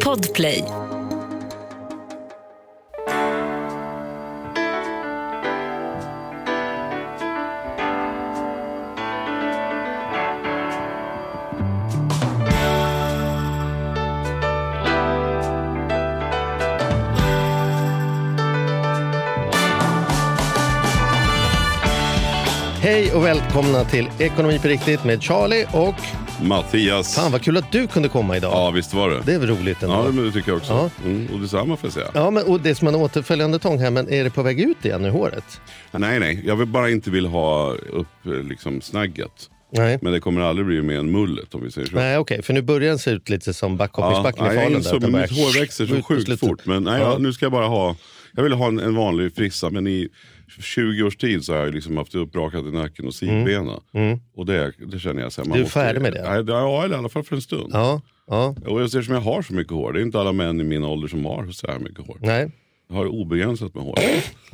Podplay. Välkomna till Ekonomi på riktigt med Charlie och Mattias. fan vad kul att du kunde komma idag. Ja, visst var det. Det är väl roligt ändå. Ja, men det tycker jag också. Ja. Mm, och detsamma får jag säga. Ja, men, och det är som en återföljande tång här, men är det på väg ut igen nu håret? Nej, nej. Jag vill bara inte vill ha upp eh, liksom, snagget. Nej. Men det kommer aldrig bli mer än mullet om vi säger så. Nej, okej, för nu börjar den se ut lite som backhoppingsbacken nej, i Falun. den mitt hår växer så sjukt fort. Men nej, Ja. jag, nu ska jag bara ha, jag vill ha en, en vanlig frissa. Men i 20 års tid så har jag liksom haft upprakat i nacken och sidbena. Och det, det känner jag. Så här, man Mm. Du är färdig med det? Ja, eller i alla fall för en stund. Ja, ja, Och jag ser som jag har så mycket hår. Det är inte alla män i min ålder som har så här mycket hår. nej. Jag har obegränsat med hår.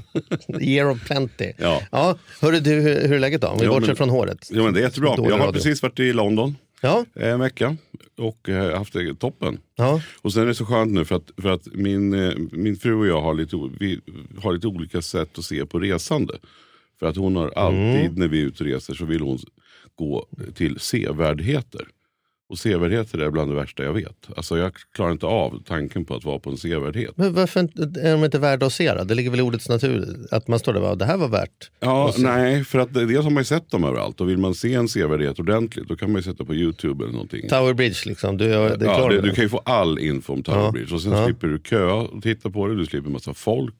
Year of plenty. Ja. Ja, hörru du, hur, hur är läget då? Om vi Ja, bortser men- från håret. Ja, men det är jättebra. Jag har precis varit i London Ja, eh, en vecka och eh, haft det toppen. ja. Och sen är det så skönt nu för att, för att min, eh, min fru och jag har lite, vi har lite olika sätt att se på resande. För att hon har alltid Mm. när vi är ute och reser så vill hon gå till sevärdheter. Och sevärdheter är bland det värsta jag vet. Alltså jag klarar inte av tanken på att vara på en sevärdhet. Men varför är de inte värda att se då? Det ligger väl i ordets natur att man står där och det här var värt. Ja, nej, för att det- dels har man ju sett dem överallt. Och vill man se en sevärdhet ordentligt då kan man ju sätta på YouTube eller någonting. Tower Bridge liksom, du, är- det är Ja, det, du kan ju få all info om Tower Ja. Bridge. Och sen Ja. slipper du köa och titta på det. Du slipper massa folk.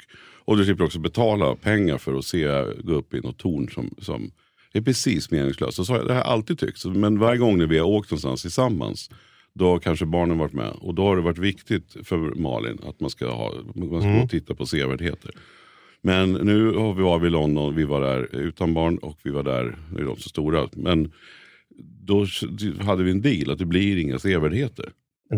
Och du slipper också betala pengar för att se gå upp i något torn som, som det är precis meningslöst. Och så, har jag- det har jag alltid tyckt. Men varje gång när vi har åkt någonstans tillsammans då har kanske barnen varit med. Och då har det varit viktigt för Malin att man ska, ha, man ska Mm. titta på sevärdheter. Men nu har vi var vi i London, vi var där utan barn och vi var där, nu är de så stora. Men då hade vi en deal att det blir inga sevärdheter.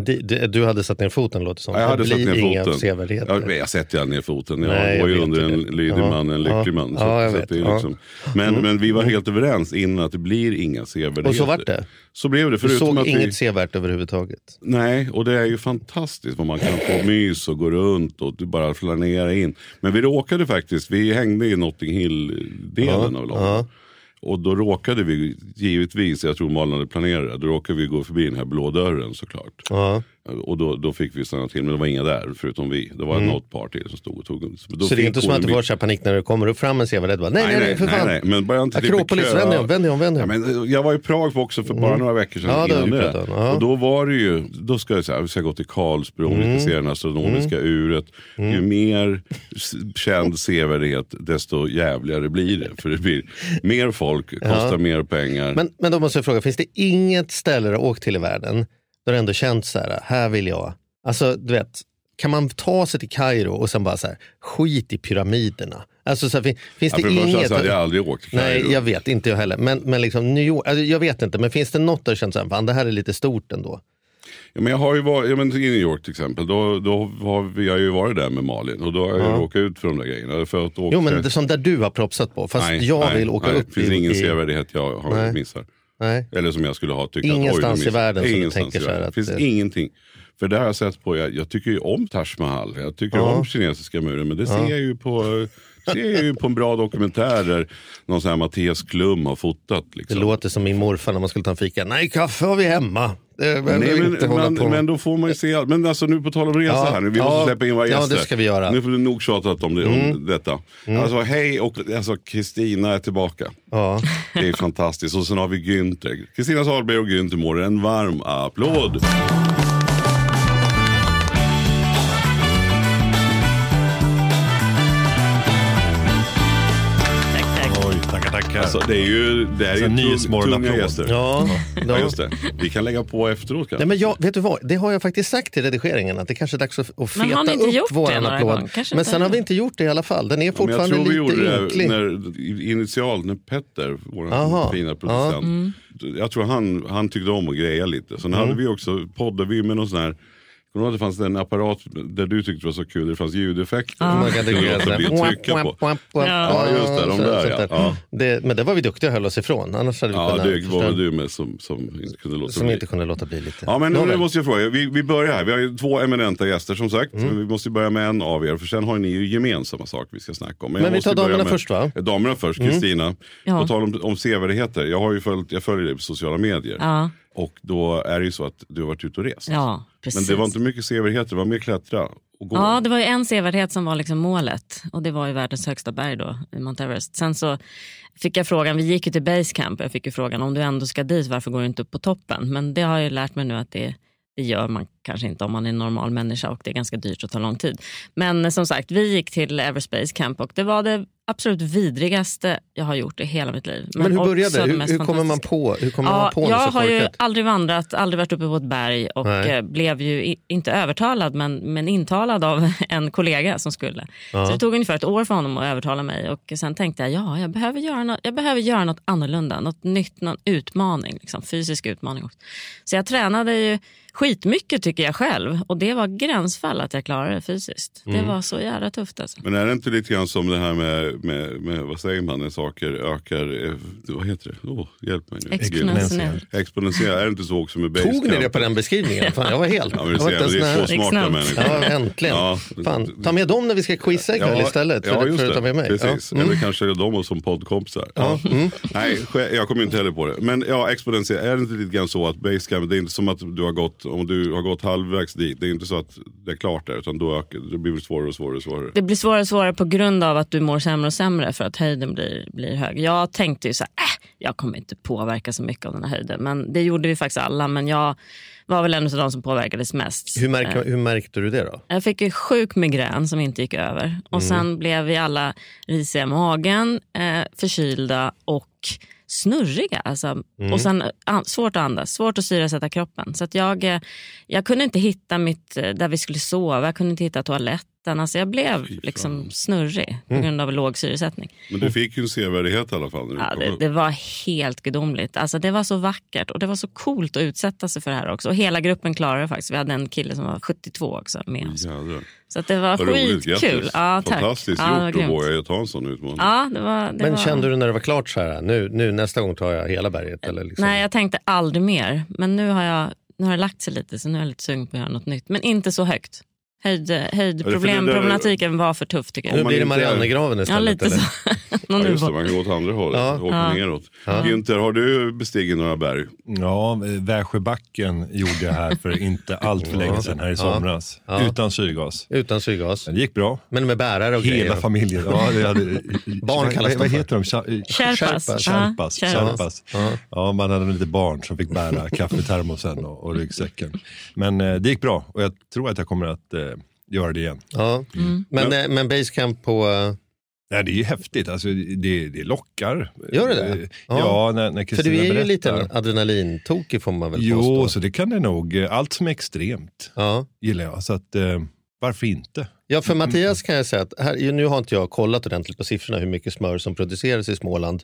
Det- Du hade satt ner foten låter det som. Ja, jag hade det satt ner inga foten. sevärdheter. Ja, jag sätter jag ner foten. Jag Nej, var jag ju under det. en lydig Ja, man, en ja. lycklig man. Så, Ja, jag så vet. att det är Ja. Mm. liksom, men, men vi var helt överens innan att det blir inga sevärdheter. Och så vart det. Så blev det. Du Förutom såg att inget vi, sevärt överhuvudtaget. Nej, och det är ju fantastiskt vad man kan få mys och gå runt och du bara flanera in. Men vi råkade faktiskt, vi hängde i Notting Hill-delen av London. Och då råkade vi, givetvis, jag tror Malin hade planerat det, då råkade vi gå förbi den här blå dörren såklart. Ja. Och då, då fick vi stanna till, men det var inga där förutom vi. Det var något par till som stod och tog. Mm. Så det är inte som att du så här panik när det kommer upp fram en sevärd. Nej, nej, nej, för fan. nej, men bara inte Akropolis, vänd dig om, vänd dig om, vänd dig Ja, om. men jag var i Prag också för bara några veckor sedan Ja, det innan du det. ja. Och då var det ju, då ska jag säga, vi ska gå till Karlsbron, vi Mm. ska se den astronomiska uret. Ju mer s- känd sevärdhet, desto jävligare blir det. För det blir mer folk, kostar mer pengar. Men, men då måste jag fråga, finns det inget ställe du har åkt till i världen där du ändå känt så här, här vill jag. Alltså du vet, kan man ta sig till Kairo och sen bara så här, skit i pyramiderna. Alltså så här, fin- finns ja, det det första inget... hade jag aldrig åkt till Nej, Kairo. jag vet, inte jag heller. Men, men liksom New York, alltså, jag vet inte, men finns det något där du här, fan det här är lite stort ändå? Ja, men jag har ju varit, ja, men i New York till exempel, då, då har vi, jag har ju varit där med Malin och då har jag ju råkat ut för de där grejerna. För att åka, Jo men det sånt där du har propsat på, fast jag vill åka nej, upp Det finns i... ingen i sevärdhet jag har Nej. missar. Nej. Eller som jag skulle ha tyckt Ingenstans att, oj, i världen Ingenstans tänker i så här världen. att Det finns det- ingenting. För det har jag sett på, jag, jag tycker ju om Taj Mahal, jag tycker Ja. om kinesiska muren, men det ser jag ju på ser jag ju på en bra dokumentär där någon sån här Mattias Klum har fotat. Det Liksom. låter som min morfar när man skulle ta en fika. Nej, kaffe har vi hemma. Det behöver Nej, men, men, men då får man ju se allt. Men alltså nu på tal om resa Ja, här nu, vi ja, måste släppa in våra ja, gäster. det ska vi göra. Mm. Nu får du nog tjatat om, det, om detta. Alltså hej och alltså Kristina är tillbaka. Ja. Det är fantastiskt. Och sen har vi Günther. Kristina Salberg och Günther Mårder. En varm applåd. Tackar. Alltså, det är ju det är Så ju en Nyhetsmorgon-applåd. Ja, Ja, just det. Vi kan lägga på efteråt kanske. Nej, men jag, vet du vad? Det har jag faktiskt sagt till redigeringen att det kanske är dags att, att feta upp gjort det våran några applåd. Men sen har vi inte gjort det i alla fall. Den är Men jag fortfarande tror vi lite gjorde det ynklig. när, initialt när Petter, vår Aha. fina producent, jag tror han, han tyckte om att greja lite. Sen Mm. hade vi också, poddade vi med någon sån här Kommer du ihåg att det fanns en apparat där du tyckte det var så kul, det fanns ljudeffekter. Man kan Du trycka låter bli att trycka på. Ja, just det, de Så- där, sånt ja. Ja. Det, men det var vi duktiga och höll oss ifrån. Annars hade vi Ja, kunnat det var väl du med som, som inte kunde låta som bli. inte kunde låta bli lite. Ja, men nu måste jag fråga. Vi, vi börjar här. Vi har ju två eminenta gäster som sagt. Mm. Men vi måste börja med en av er. För sen har ni ju gemensamma saker vi ska snacka om. jag Men vi måste tar damerna med- först, va? Mm. Damerna först. Kristina, Ja. på tal om, om sevärdheter. Jag, har ju följt, jag följer dig på sociala medier. Ja, Och då är det ju så att du har varit ute och rest. ja precis. Men det var inte mycket sevärdheter, det var mer klättra och gå. Ja, det var ju en sevärdhet som var liksom målet och det var ju världens högsta berg då, Mount Everest. Sen så fick jag frågan, vi gick ju till Basecamp och jag fick ju frågan om du ändå ska dit, varför går du inte upp på toppen? Men det har jag ju lärt mig nu att det, det gör man kanske inte om man är en normal människa och det är ganska dyrt och tar lång tid. Men som sagt, vi gick till Everest Base Camp och det var det absolut vidrigaste jag har gjort i hela mitt liv. Men hur också började det? Hur, hur kommer man på, hur kommer man Ja, på något jag har ju aldrig vandrat, aldrig varit uppe på ett berg och Nej. eh, blev ju i, inte övertalad men, men intalad av en kollega som skulle. Så det tog ungefär ett år för honom att övertala mig och sen tänkte jag ja, jag behöver göra något, jag behöver göra något annorlunda, något nytt, någon utmaning, liksom, fysisk utmaning. Också. Så jag tränade ju skitmycket tycker jag själv och det var gränsfall att jag klarade det fysiskt. Det Mm. var så jävla tufft alltså. Men är det inte lite grann som det här med, med, med vad säger man, när saker ökar, eh, vad heter det? Oh, hjälp mig nu. Exponentiellt. Exponentiellt, är det inte så också med Tog ni basecamp? det på den beskrivningen? Fan, jag var helt... Ja, men jag det, var inte det är två smarta människor. Ja, äntligen. Ja, Fan, ta med dem när vi ska quizza ikväll istället. Ja, just för att det. ta med mig. Precis. Ja. Mm. Eller kanske de som poddkompisar. Ja. Nej, sj- jag kommer inte heller på det. Men ja, exponentiellt. Är det inte lite grann så att basecamp, det är inte som att du har gått, om du har gått halvvägs dit, det är inte så att det är klart där, utan då ökar, det blir svårare och svårare och svårare. Det blir svårare och svårare på grund av att du mår sämre och sämre för att höjden blir, blir hög. Jag tänkte ju så här, äh, jag kommer inte påverka så mycket av den här höjden. Men det gjorde vi faktiskt alla. Men jag var väl en av de som påverkades mest. Hur, märker, hur märkte du det då? Jag fick ju sjuk migrän som inte gick över. Och sen blev vi alla risiga i magen, eh, förkylda och snurriga. Alltså. Och sen svårt att andas, svårt att syresätta kroppen. Så att jag, eh, jag kunde inte hitta mitt, eh, där vi skulle sova, jag kunde inte hitta toaletten. Alltså jag blev liksom snurrig på grund av låg syresättning. Men du fick ju en sevärdhet i alla fall. Ja, det, det var helt gudomligt. Alltså, det var så vackert och det var så coolt att utsätta sig för det här också. Och hela gruppen klarade det faktiskt. Vi hade en kille som var 72 också med oss. Jädrar. Så att det var Vad skitkul. Ja, tack. Fantastiskt ja, det var gjort att våga ta en sån utmaning. Ja, det var, det Men var... kände du när det var klart så här, nu, nu nästa gång tar jag hela berget? Eller liksom? Nej, jag tänkte aldrig mer. Men nu har, jag, nu har det lagt sig lite så nu är jag lite sugen på att göra något nytt. Men inte så högt. Höjd, höjdproblem, problematiken var för tuff tycker Nu jag. man blir det Mariannegraven Ja, istället? lite eller? så. Någon Ja, just det, man kan gå åt andra hållet, Ja. åka Ja. neråt. Günther, har du bestigit några berg? Ja, Värsjöbacken gjorde jag här för inte allt för länge sedan här i somras. Utan syrgas. Utan syrgas? Det gick bra. Men med bärare och Hela grejer? familjen. Ja, det hade, Barn kallas vad, de vad heter de? Kärpas. Ja, Kärpas. Ja, man hade lite barn som fick bära kaffetermosen och, och ryggsäcken. Men eh, det gick bra och jag tror att jag kommer att eh, göra det igen. Ja. Mm. Men, eh, men basecamp på... eh, Nej, det är ju häftigt, alltså, det, det lockar. Gör det det? Eh, Ja. Ja, när, när För du är ju berättar. lite en adrenalintokig får man väl Jo, påstå? så det kan det nog. Allt som är extremt Ja. gillar jag. Så att, varför inte? Ja, för Mattias kan jag säga att här, nu har inte jag kollat ordentligt på siffrorna hur mycket smör som produceras i Småland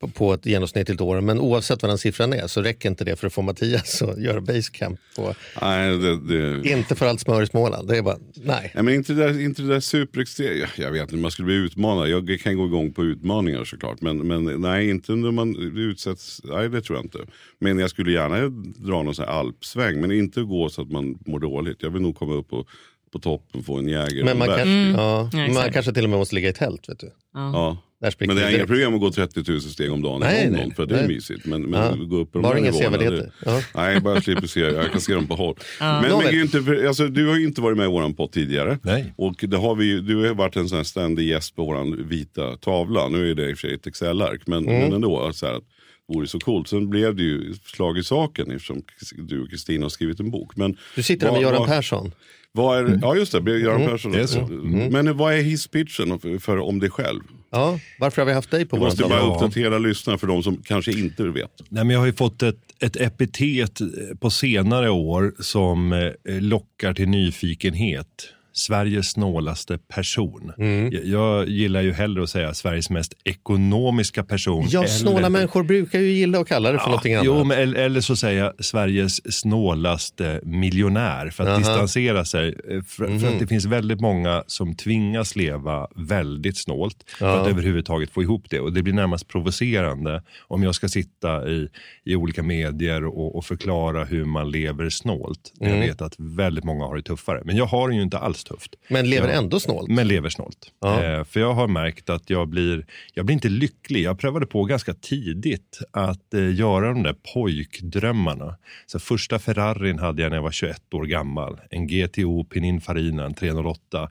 på, på ett genomsnittligt år. Men oavsett vad den siffran är så räcker inte det för att få Mattias att göra basecamp. På, Nej, det, det... inte för allt smör i Småland. Det är bara, nej. Nej, men inte det där, inte det där superextrema. Jag, jag vet inte, man skulle bli utmanad. Jag kan gå igång på utmaningar såklart. Men, men nej, inte när man utsätts. Nej, det tror jag inte. Men jag skulle gärna dra någon sån här alpsväng. Men inte gå så att man mår dåligt. Jag vill nog komma upp på, på toppen få en jäger. Men man, bärs. kan, Mm. ja, Ja, man kanske till och med måste ligga i tält. Vet du. Ja. Spricker Men det är inga problem att gå 30 000 steg om dagen Nej, i nej. För det är nej. mysigt. Men, men Ja. gå upp på de Bara här inga sevärdheter. Ja. Nej, bara slipper se. Jag kan se dem på håll. Men, men. Günther, för- alltså, du har ju inte varit med i våran podd tidigare. Nej. Och det har vi, du har varit en sån här ständig gäst på våran vita tavla. Nu är det i och för sig ett Excel-ark, men, Mm. men ändå. Så här, att det vore så coolt. Sen blev det ju slag i saken eftersom du och Kristina har skrivit en bok. Men Du sitter där med Göran Persson. Vad är, ja just det, Göran Mm. Persson. det är så. Men vad är hisspitchen för, för om dig själv? Ja, varför har vi haft dig på Du vår måste bara uppdatera lyssnarna för de som kanske inte vet. Nej, men jag har ju fått ett, ett epitet eh, på senare år som eh, lockar till nyfikenhet. Sveriges snålaste person. Mm. Jag, jag gillar ju hellre att säga Sveriges mest ekonomiska person. Ja, eller- snåla människor brukar ju gilla att kalla det för någonting annat. Jo, men, eller, så säger jag Sveriges snålaste miljonär för att Aha. distansera sig. eh, För, Mhm. för att det finns väldigt många som tvingas leva väldigt snålt för Ja. att överhuvudtaget få ihop det. Och Det blir närmast provocerande om jag ska sitta i, i olika medier och, och förklara hur man lever snålt. Jag Mm. vet att väldigt många har det tuffare. Men jag har det ju inte alls tufft. Men lever Ja. ändå snålt. Men lever snålt. Ja. Eh, för jag har märkt att jag blir, jag blir inte lycklig. Jag prövade på ganska tidigt att eh, göra de där pojkdrömmarna. Så första Ferrarin hade jag när jag var 21 år gammal. En GTO Pininfarina, en 308.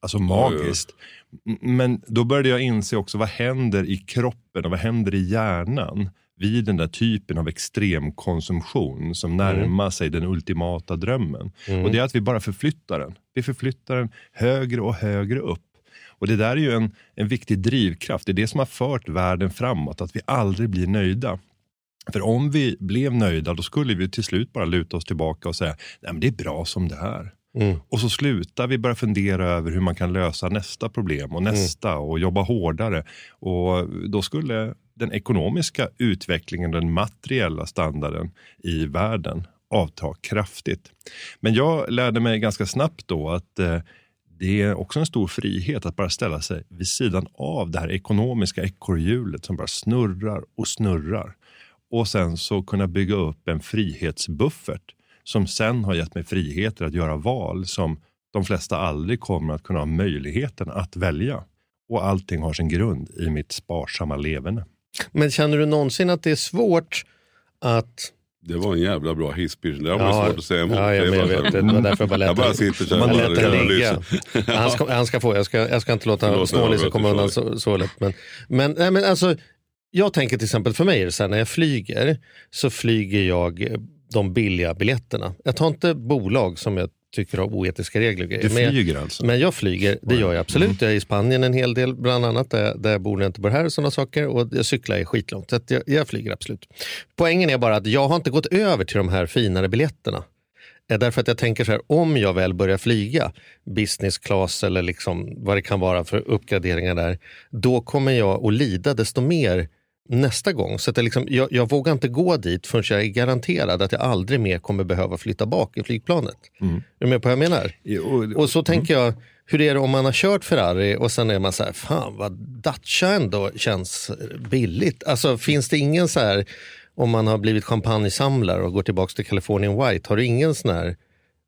Alltså magiskt. Men då började jag inse också vad händer i kroppen och vad händer i hjärnan vid den där typen av extremkonsumtion som närmar sig den ultimata drömmen. Mm. Och det är att vi bara förflyttar den. Vi förflyttar den högre och högre upp. Och det där är ju en, en viktig drivkraft. Det är det som har fört världen framåt, att vi aldrig blir nöjda. För om vi blev nöjda, då skulle vi till slut bara luta oss tillbaka och säga, nej men det är bra som det är. Mm. Och så slutar vi börja fundera över hur man kan lösa nästa problem och nästa och jobba hårdare. Och då skulle den ekonomiska utvecklingen, den materiella standarden i världen avta kraftigt. Men jag lärde mig ganska snabbt då att eh, det är också en stor frihet att bara ställa sig vid sidan av det här ekonomiska ekorrhjulet som bara snurrar och snurrar. Och sen så kunna bygga upp en frihetsbuffert som sen har gett mig friheter att göra val som de flesta aldrig kommer att kunna ha möjligheten att välja. Och allting har sin grund i mitt sparsamma leverne. Men känner du någonsin att det är svårt att... Det var en jävla bra hisspitch. Det varit Ja, svårt att säga emot. Ja, jag, jag vet. Det var därför jag bara lät Jag bara sitter så här lät den ligga. Han ska, han ska få, jag ska, jag ska inte låta jag komma undan så, så lätt. Men, men, nej, men alltså, jag tänker till exempel för mig är det så här, när jag flyger så flyger jag de billiga biljetterna. Jag tar inte bolag som jag tycker har oetiska regler. Du men flyger alltså? Men jag flyger, det gör jag absolut. Jag är i Spanien en hel del bland annat, där, där jag bor när jag inte bor här och sådana saker. Och jag cyklar är skitlångt, så jag, jag flyger absolut. Poängen är bara att jag har inte gått över till de här finare biljetterna. Eh, Därför att jag tänker så här, om jag väl börjar flyga business class eller liksom vad det kan vara för uppgraderingar där, då kommer jag att lida desto mer nästa gång. Så att jag, liksom, jag, jag vågar inte gå dit förrän jag är garanterad att jag aldrig mer kommer behöva flytta bak i flygplanet. Mm. Är du med på vad jag menar? Och, Och så tänker jag, hur är det om man har kört Ferrari och sen är man så här, fan vad Dacia ändå känns billigt. Alltså finns det ingen så här, om man har blivit champagnesamlare och går tillbaka till Californian White, har du ingen sån här,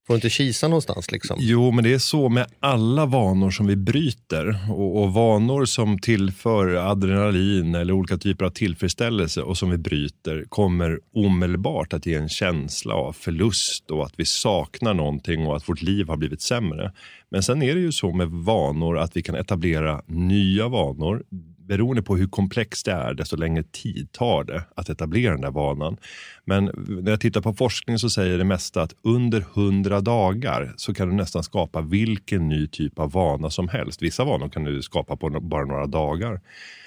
får du inte kisa någonstans liksom? Jo, men det är så med alla vanor som vi bryter och, och vanor som tillför adrenalin eller olika typer av tillfredsställelse och som vi bryter kommer omedelbart att ge en känsla av förlust och att vi saknar någonting och att vårt liv har blivit sämre. Men sen är det ju så med vanor att vi kan etablera nya vanor beroende på hur komplext det är, desto längre tid tar det att etablera den där vanan. Men när jag tittar på forskning så säger det mesta att under 100 dagar så kan du nästan skapa vilken ny typ av vana som helst. Vissa vanor kan du skapa på bara några dagar.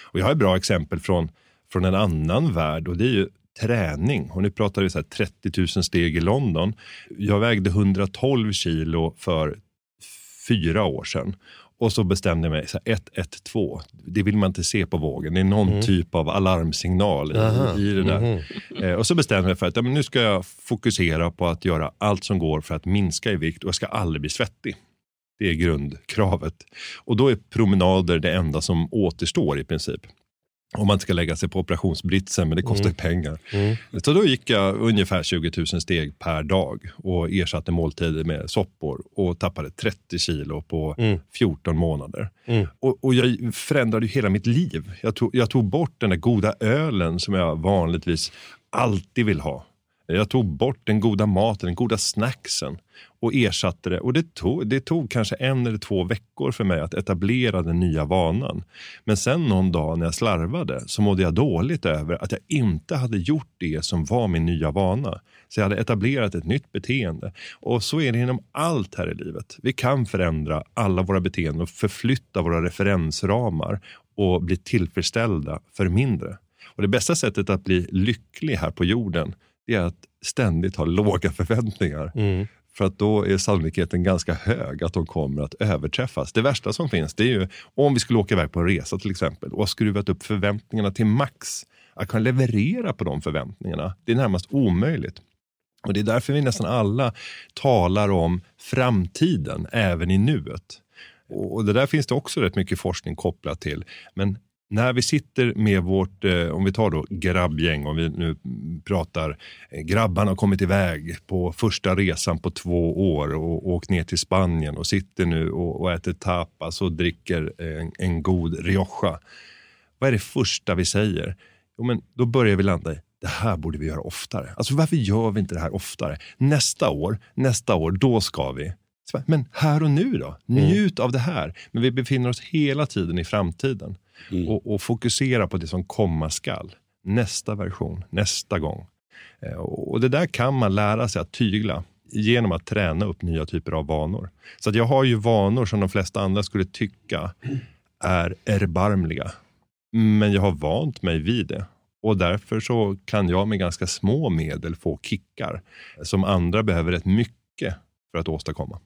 Och jag har ett bra exempel från, från en annan värld och det är ju träning. Och nu pratar vi så här 30 000 steg i London. Jag vägde 112 kilo för fyra år sedan. Och så bestämde jag mig, så här, 112, det vill man inte se på vågen. Det är någon typ av alarmsignal i, i det där. Mhm. Eh, och så bestämde jag mig för att ja, men nu ska jag fokusera på att göra allt som går för att minska i vikt och jag ska aldrig bli svettig. Det är grundkravet. Och då är promenader det enda som återstår i princip. Om man inte ska lägga sig på operationsbritsen, men det kostar ju pengar. Mm. Så då gick jag ungefär 20 000 steg per dag och ersatte måltider med soppor och tappade 30 kilo på Mm. 14 månader. Mm. Och, och jag förändrade ju hela mitt liv. Jag tog, jag tog bort den där goda ölen som jag vanligtvis alltid vill ha. Jag tog bort den goda maten, den goda snacksen och ersatte det. Och det tog, det tog kanske en eller två veckor för mig att etablera den nya vanan. Men sen någon dag när jag slarvade så mådde jag dåligt över att jag inte hade gjort det som var min nya vana. Så jag hade etablerat ett nytt beteende. Och så är det inom allt här i livet. Vi kan förändra alla våra beteenden och förflytta våra referensramar och bli tillfredsställda för mindre. Och det bästa sättet att bli lycklig här på jorden det är att ständigt ha låga förväntningar. Mm. För att då är sannolikheten ganska hög att de kommer att överträffas. Det värsta som finns det är ju om vi skulle åka iväg på en resa till exempel och har skruvat upp förväntningarna till max. Att kunna leverera på de förväntningarna, det är närmast omöjligt. Och Det är därför vi nästan alla talar om framtiden, även i nuet. Och Det där finns det också rätt mycket forskning kopplat till. Men när vi sitter med vårt, eh, om vi tar då grabbgäng, om vi nu pratar, eh, grabbarna har kommit iväg på första resan på två år och åkt ner till Spanien och sitter nu och, och äter tapas och dricker en, en god rioja. Vad är det första vi säger? Jo, men då börjar vi landa i, det här borde vi göra oftare. Alltså varför gör vi inte det här oftare? Nästa år, nästa år, då ska vi. Men här och nu då? Njut av det här. Men vi befinner oss hela tiden i framtiden Mm. och, och fokusera på det som komma skall. Nästa version, nästa gång. Eh, och det där kan man lära sig att tygla genom att träna upp nya typer av vanor. Så att jag har ju vanor som de flesta andra skulle tycka är erbarmliga. Men jag har vant mig vid det. Och därför så kan jag med ganska små medel få kickar som andra behöver rätt mycket för att åstadkomma.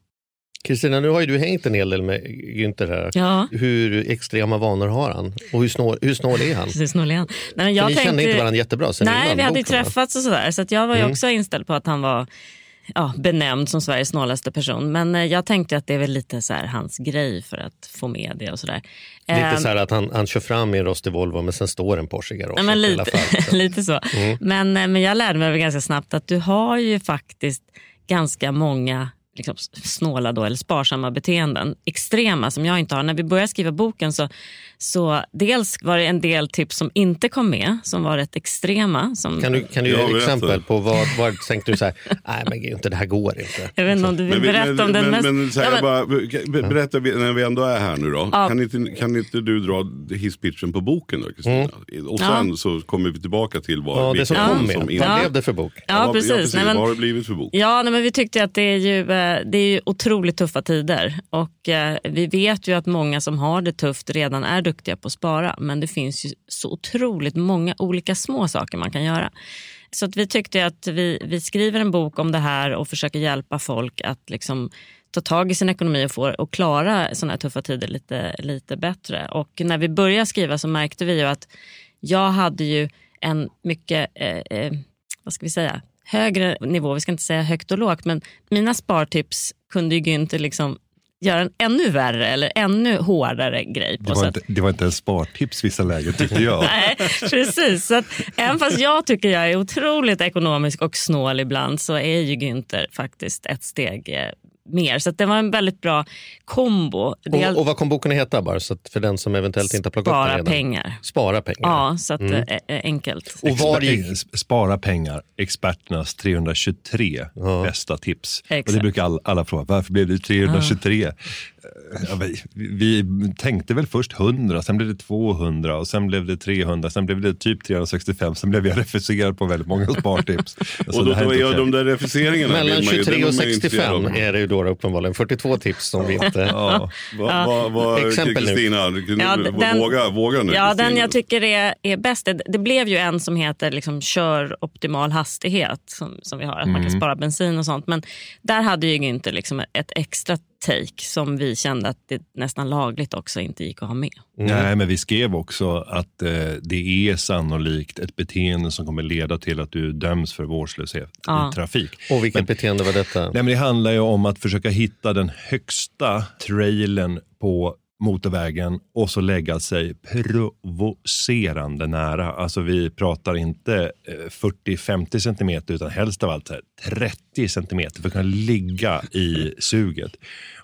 Kristina, nu har ju du hängt en hel del med Günther här. Ja, Hur extrema vanor har han? Och hur snål, hur snål är han? precis. Snål igen. Nej, men För jag ni kände inte varandra jättebra sen Nej, innan vi hade ju träffats och sådär. Så jag var ju Mm. också inställd på att han var ja, benämnd som Sveriges snålaste person. Men eh, jag tänkte att det är väl lite så här hans grej för att få med det och sådär. Lite Ehm, så här att han, han kör fram i en rostig Volvo men sen står en Porsche i garaget men lite, fall. Så. lite så. Mm. Men, eh, men jag lärde mig väl ganska snabbt att du har ju faktiskt ganska många liksom, snåla då, eller sparsamma beteenden. Extrema som jag inte har. När vi började skriva boken så, så dels var det en del tips som inte kom med, som var rätt extrema. Som, Kan du, kan du Ja, ge ett exempel på vad, vad tänkte du så här, nej men Günther det här går inte. jag vet inte om du vill vi- berätta om den men, mest... men, här, Ja, men- bara, be- berätta när vi ändå är här nu då. Ja. Kan, inte, kan inte du dra hisspitchen på boken då Kristina? Och sen så kommer vi tillbaka till vad, Mm. Ja, det som kom som med, inte- vad Ja. blev det för bok? Ja, vad- precis. Nej, men- Vad har det blivit för bok? Ja, nej, men vi tyckte att det är, ju, eh, Eh, det är ju otroligt tuffa tider. Och eh, Vi vet ju att många som har det tufft redan är duktiga på att spara. Men det finns ju så otroligt många olika små saker man kan göra. Så att vi tyckte att vi, vi skriver en bok om det här och försöker hjälpa folk att liksom ta tag i sin ekonomi och, få, och klara sådana här tuffa tider lite, lite bättre. Och när vi började skriva så märkte vi ju att jag hade ju en mycket, eh, eh, vad ska vi säga, högre nivå, vi ska inte säga högt och lågt, men mina spartips kunde ju Günther liksom göra en ännu värre eller ännu hårdare grej på. Det var, inte, det var inte en spartips vissa lägen tyckte jag. Nej, precis. Så att, även fast jag tycker jag är otroligt ekonomisk och snål ibland så är ju Günther faktiskt ett steg eh, mer. Så att det var en väldigt bra kombo. Och, och vad kom boken att heta bara så att för den som eventuellt inte har plockat upp den spara redan? pengar. Spara pengar. Ja, så att, eh, eh, enkelt. Och var gick, Spara pengar, experternas 323 bästa tips. Och det Exakt. brukar all, alla fråga, varför blev det 323? Eh, Ja, vi, vi tänkte väl först 100, sen blev det 200 och sen blev det 300, sen blev det typ 365, sen blev jag refuserad på väldigt många spartips. Och då, då är okej. de där refuseringarna. mellan vill man ju- 23 den och är man ju intresserad 65 av. är det ju då uppenbarligen 42 tips som vi inte... Ja. Vad, Exempel nu. Kristina, Ja, den- våga, våga nu Ja, den jag tycker är, är bäst. Det, det blev ju en som heter liksom, kör optimal hastighet som, som vi har, att man kan spara bensin och sånt. Men där hade ju inte liksom ett extra take som vi kände att det nästan lagligt också inte gick att ha med. Nej, men vi skrev också att eh, det är sannolikt ett beteende som kommer leda till att du döms för vårdslöshet Ja. i trafik. Och vilket beteende var detta? Nej, men det handlar ju om att försöka hitta den högsta trailern på motorvägen och så lägga sig provocerande nära. Alltså vi pratar inte eh, 40-50 centimeter utan helst av allt 30 centimeter för att kunna ligga i suget.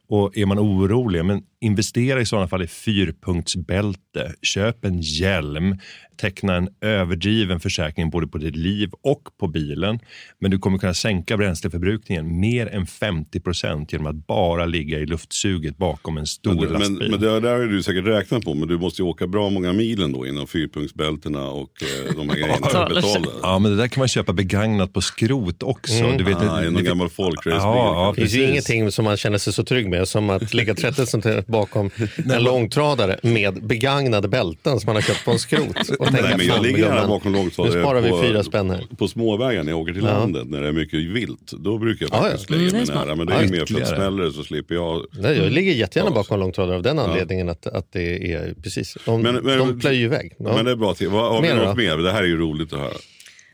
Och är man orolig, men investera i sådana fall i fyrpunktsbälte, köp en hjälm, teckna en överdriven försäkring både på ditt liv och på bilen. Men du kommer kunna sänka bränsleförbrukningen mer än 50 procent genom att bara ligga i luftsuget bakom en stor Men, men, lastbil. men det där har du säkert räknat på, men du måste ju åka bra många milen då innan fyrpunktsbältena och eh, de här grejerna. Ja, men det där kan man köpa begagnat på skrot också. Mm. Du vet, Ah, det, någon gammal folkracebil. Ja, ja, Det finns ju ingenting som man känner sig så trygg med som att ligga 30 cm bakom en långtradare med begagnade bälten som man har köpt på en skrot. Och Nej, men jag "Fan, ligger gärna gumman, bakom Nu långtradare sparar vi på, fyra spänn här. på småvägar när jag åker till Ja. landet när det är mycket vilt. Då brukar jag Ja, ja. faktiskt Mm, lägga är mig nära. Men det är Ja, ju mer för att smäller det så slipper jag. Nej, jag ligger jättegärna Ja. bakom långtradare av den anledningen att, att det är precis, de, Men- men- de plöjer ju iväg. Ja. Men det är bra. Till. Vad, har vi Mer något mer? Det här är ju roligt att höra.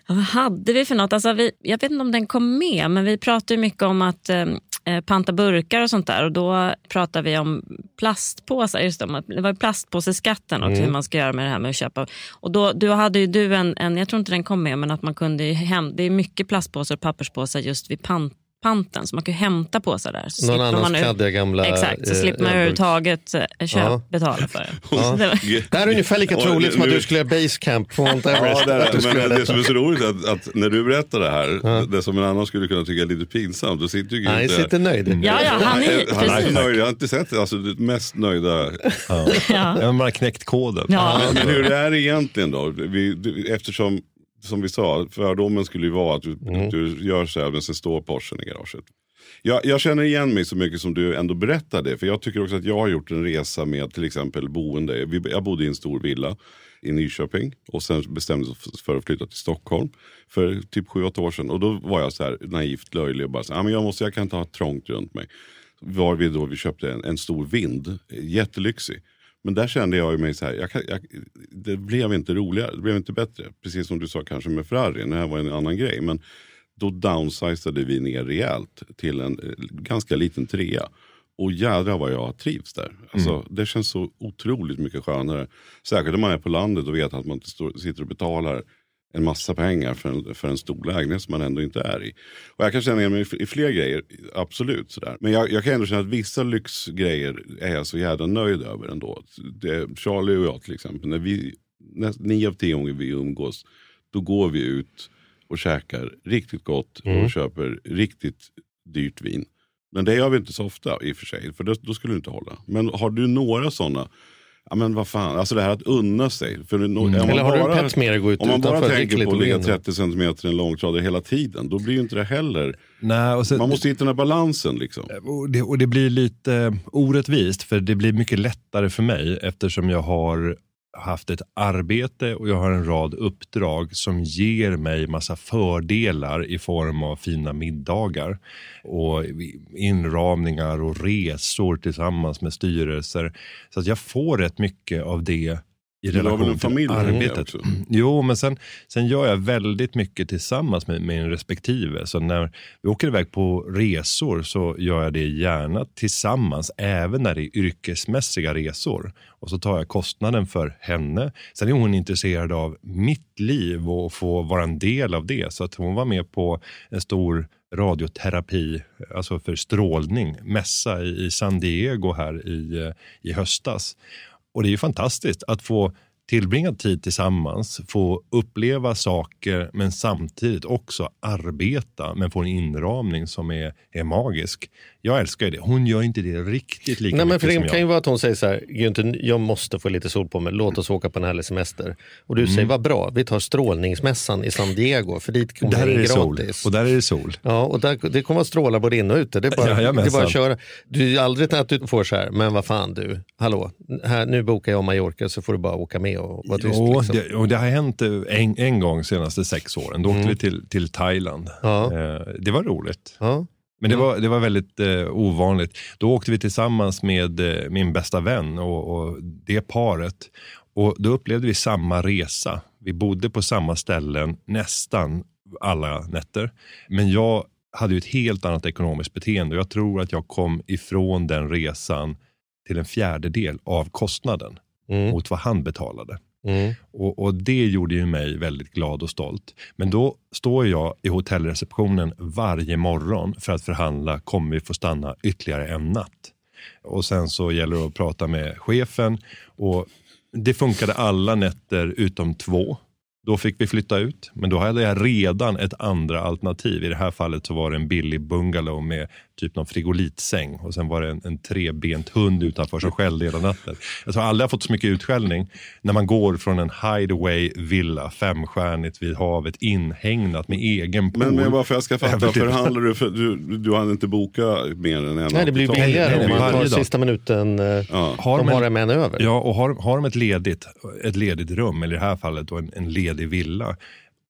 Ja, vad hade vi för något? Alltså vi, jag vet inte om den kom med, men vi pratade mycket om att eh, panta burkar och sånt där. Och då pratade vi om plastpåsar. Just det, det var plastpåseskatten också, hur man ska göra med det här med att köpa. Och då, då hade ju du en, en, jag tror inte den kom med, men att man kunde hem, det är mycket plastpåsar och papperspåsar just vid pant, panten. Så man kan ju hämta påsar där. Så Någon annans man kladdiga gamla... Exakt, så eh, slipper man överhuvudtaget eh, köp, Ja. betala för det. Ja. Det Det här är ungefär lika Ja, troligt som att du skulle göra basecamp på Mount Ja, Everest. det, är, Att du det. skulle men det som är så roligt är att, att när du berättar det här, det som en annan skulle kunna tycka är lite pinsamt, då sitter ju Nej, sitter nöjd. Ja, ja, han är, han är nöjd. Jag har inte sett det. Alltså, det mest nöjda. Ja. Ja. Ja, man har knäckt koden. Ja. Men hur det är egentligen då? Vi, eftersom, som vi sa, fördomen skulle ju vara att du, du gör så här men sen står Porschen i garaget. Jag, jag känner igen mig så mycket som du ändå berättade. För jag tycker också att jag har gjort en resa med till exempel boende. Vi, jag bodde i en stor villa i Nyköping och sen bestämde jag för att flytta till Stockholm för typ 7-8 år sedan. Och då var jag så här naivt löjlig och bara så här, ah, men jag, måste, jag kan inte ha trångt runt mig. Var vi då vi köpte en, en stor vind, jättelyxig. Men där kände jag ju mig så här, jag, jag, det blev inte roligare, det blev inte bättre. Precis som du sa kanske med Ferrari, det här var en annan grej. Men då downsizade vi ner rejält till en eh, ganska liten trea. Och jädrar vad jag trivs där. Alltså, Det känns så otroligt mycket skönare. Särskilt om man är på landet och vet att man sitter och betalar en massa pengar för en, för en stor lägenhet som man ändå inte är i. Och jag kan känna igen mig i, fler grejer, absolut. Sådär. Men jag, jag kan ändå känna att vissa lyxgrejer är jag så jävla nöjd över ändå. Det, Charlie och jag till exempel, när vi, näst, nio av tio gånger vi umgås, då går vi ut och käkar riktigt gott och köper riktigt dyrt vin. Men det gör vi inte så ofta i och för sig, för då, då skulle det inte hålla. Men har du några sådana, ja men vad fan, alltså det här att unna sig. För no, man Eller har du bara- en pet med att gå ut om man bara tänker på att ligga vin? 30 centimeter i en långtradare hela tiden, då blir ju inte det heller. Nej, och sen, Man måste hitta den här balansen liksom. Och det, och det blir lite orättvist, för det blir mycket lättare för mig eftersom jag har haft ett arbete och jag har en rad uppdrag som ger mig massa fördelar i form av fina middagar och inramningar och resor tillsammans med styrelser. Så att jag får rätt mycket av det i väl relation till arbetet. också? Jo, men sen, sen gör jag väldigt mycket tillsammans med min respektive. Så när vi åker iväg på resor så gör jag det gärna tillsammans, även när det är yrkesmässiga resor. Och så tar jag kostnaden för henne. Sen är hon intresserad av mitt liv och få vara en del av det. Så att hon var med på en stor radioterapi, alltså för strålning, mässa i i San Diego här i, eh, i höstas. Och det är ju fantastiskt att få tillbringa tid tillsammans, få uppleva saker men samtidigt också arbeta men få en inramning som är, är magisk. Jag älskar ju det. Hon gör inte det riktigt lika Nej, men mycket för som det jag. kan ju vara att hon säger så här, Günther, jag måste få lite sol på mig, låt oss åka på en härlig semester. Och du Mm. säger, vad bra, vi tar strålningsmässan i San Diego, för dit kommer Där är det sol. gratis. Och där är det sol. Ja, och där, det kommer att stråla både in och ute. Det är bara, det är bara att köra. Du är aldrig att du får så här, men vad fan du, hallå, här, nu bokar jag Mallorca så får du bara åka med och vara tyst. Jo, liksom. det, och det har hänt eh, en, en gång senaste sex åren. Då åkte vi till, till Thailand. Ja. Eh, det var roligt. Ja. Men det var, det var väldigt eh, ovanligt. Då åkte vi tillsammans med eh, min bästa vän och, och det paret. Och Då upplevde vi samma resa. Vi bodde på samma ställen nästan alla nätter. Men jag hade ju ett helt annat ekonomiskt beteende och jag tror att jag kom ifrån den resan till en fjärdedel av kostnaden Mm. mot vad han betalade. Mm. Och, och det gjorde ju mig väldigt glad och stolt. Men då står jag i hotellreceptionen varje morgon för att förhandla, kommer vi få stanna ytterligare en natt? Och sen så gäller det att prata med chefen och det funkade alla nätter utom två. Då fick vi flytta ut, men då hade jag redan ett andra alternativ. I det här fallet så var det en billig bungalow med typ någon frigolitsäng och sen var det en, en trebent hund utanför som skällde hela natten. Jag tror aldrig jag fått så mycket utskällning när man går från en hideaway villa, femstjärnigt vid havet, inhägnat med egen pool. Men, men varför jag ska fatta, förhandlar du för du, du hade inte bokat mer än en Nej, det blir billigare om man tar sista minuten. eh, Ja. Har de de har en- en över. Ja, och har, har de ett ledigt, ett ledigt rum, eller i det här fallet då en, en ledig villa,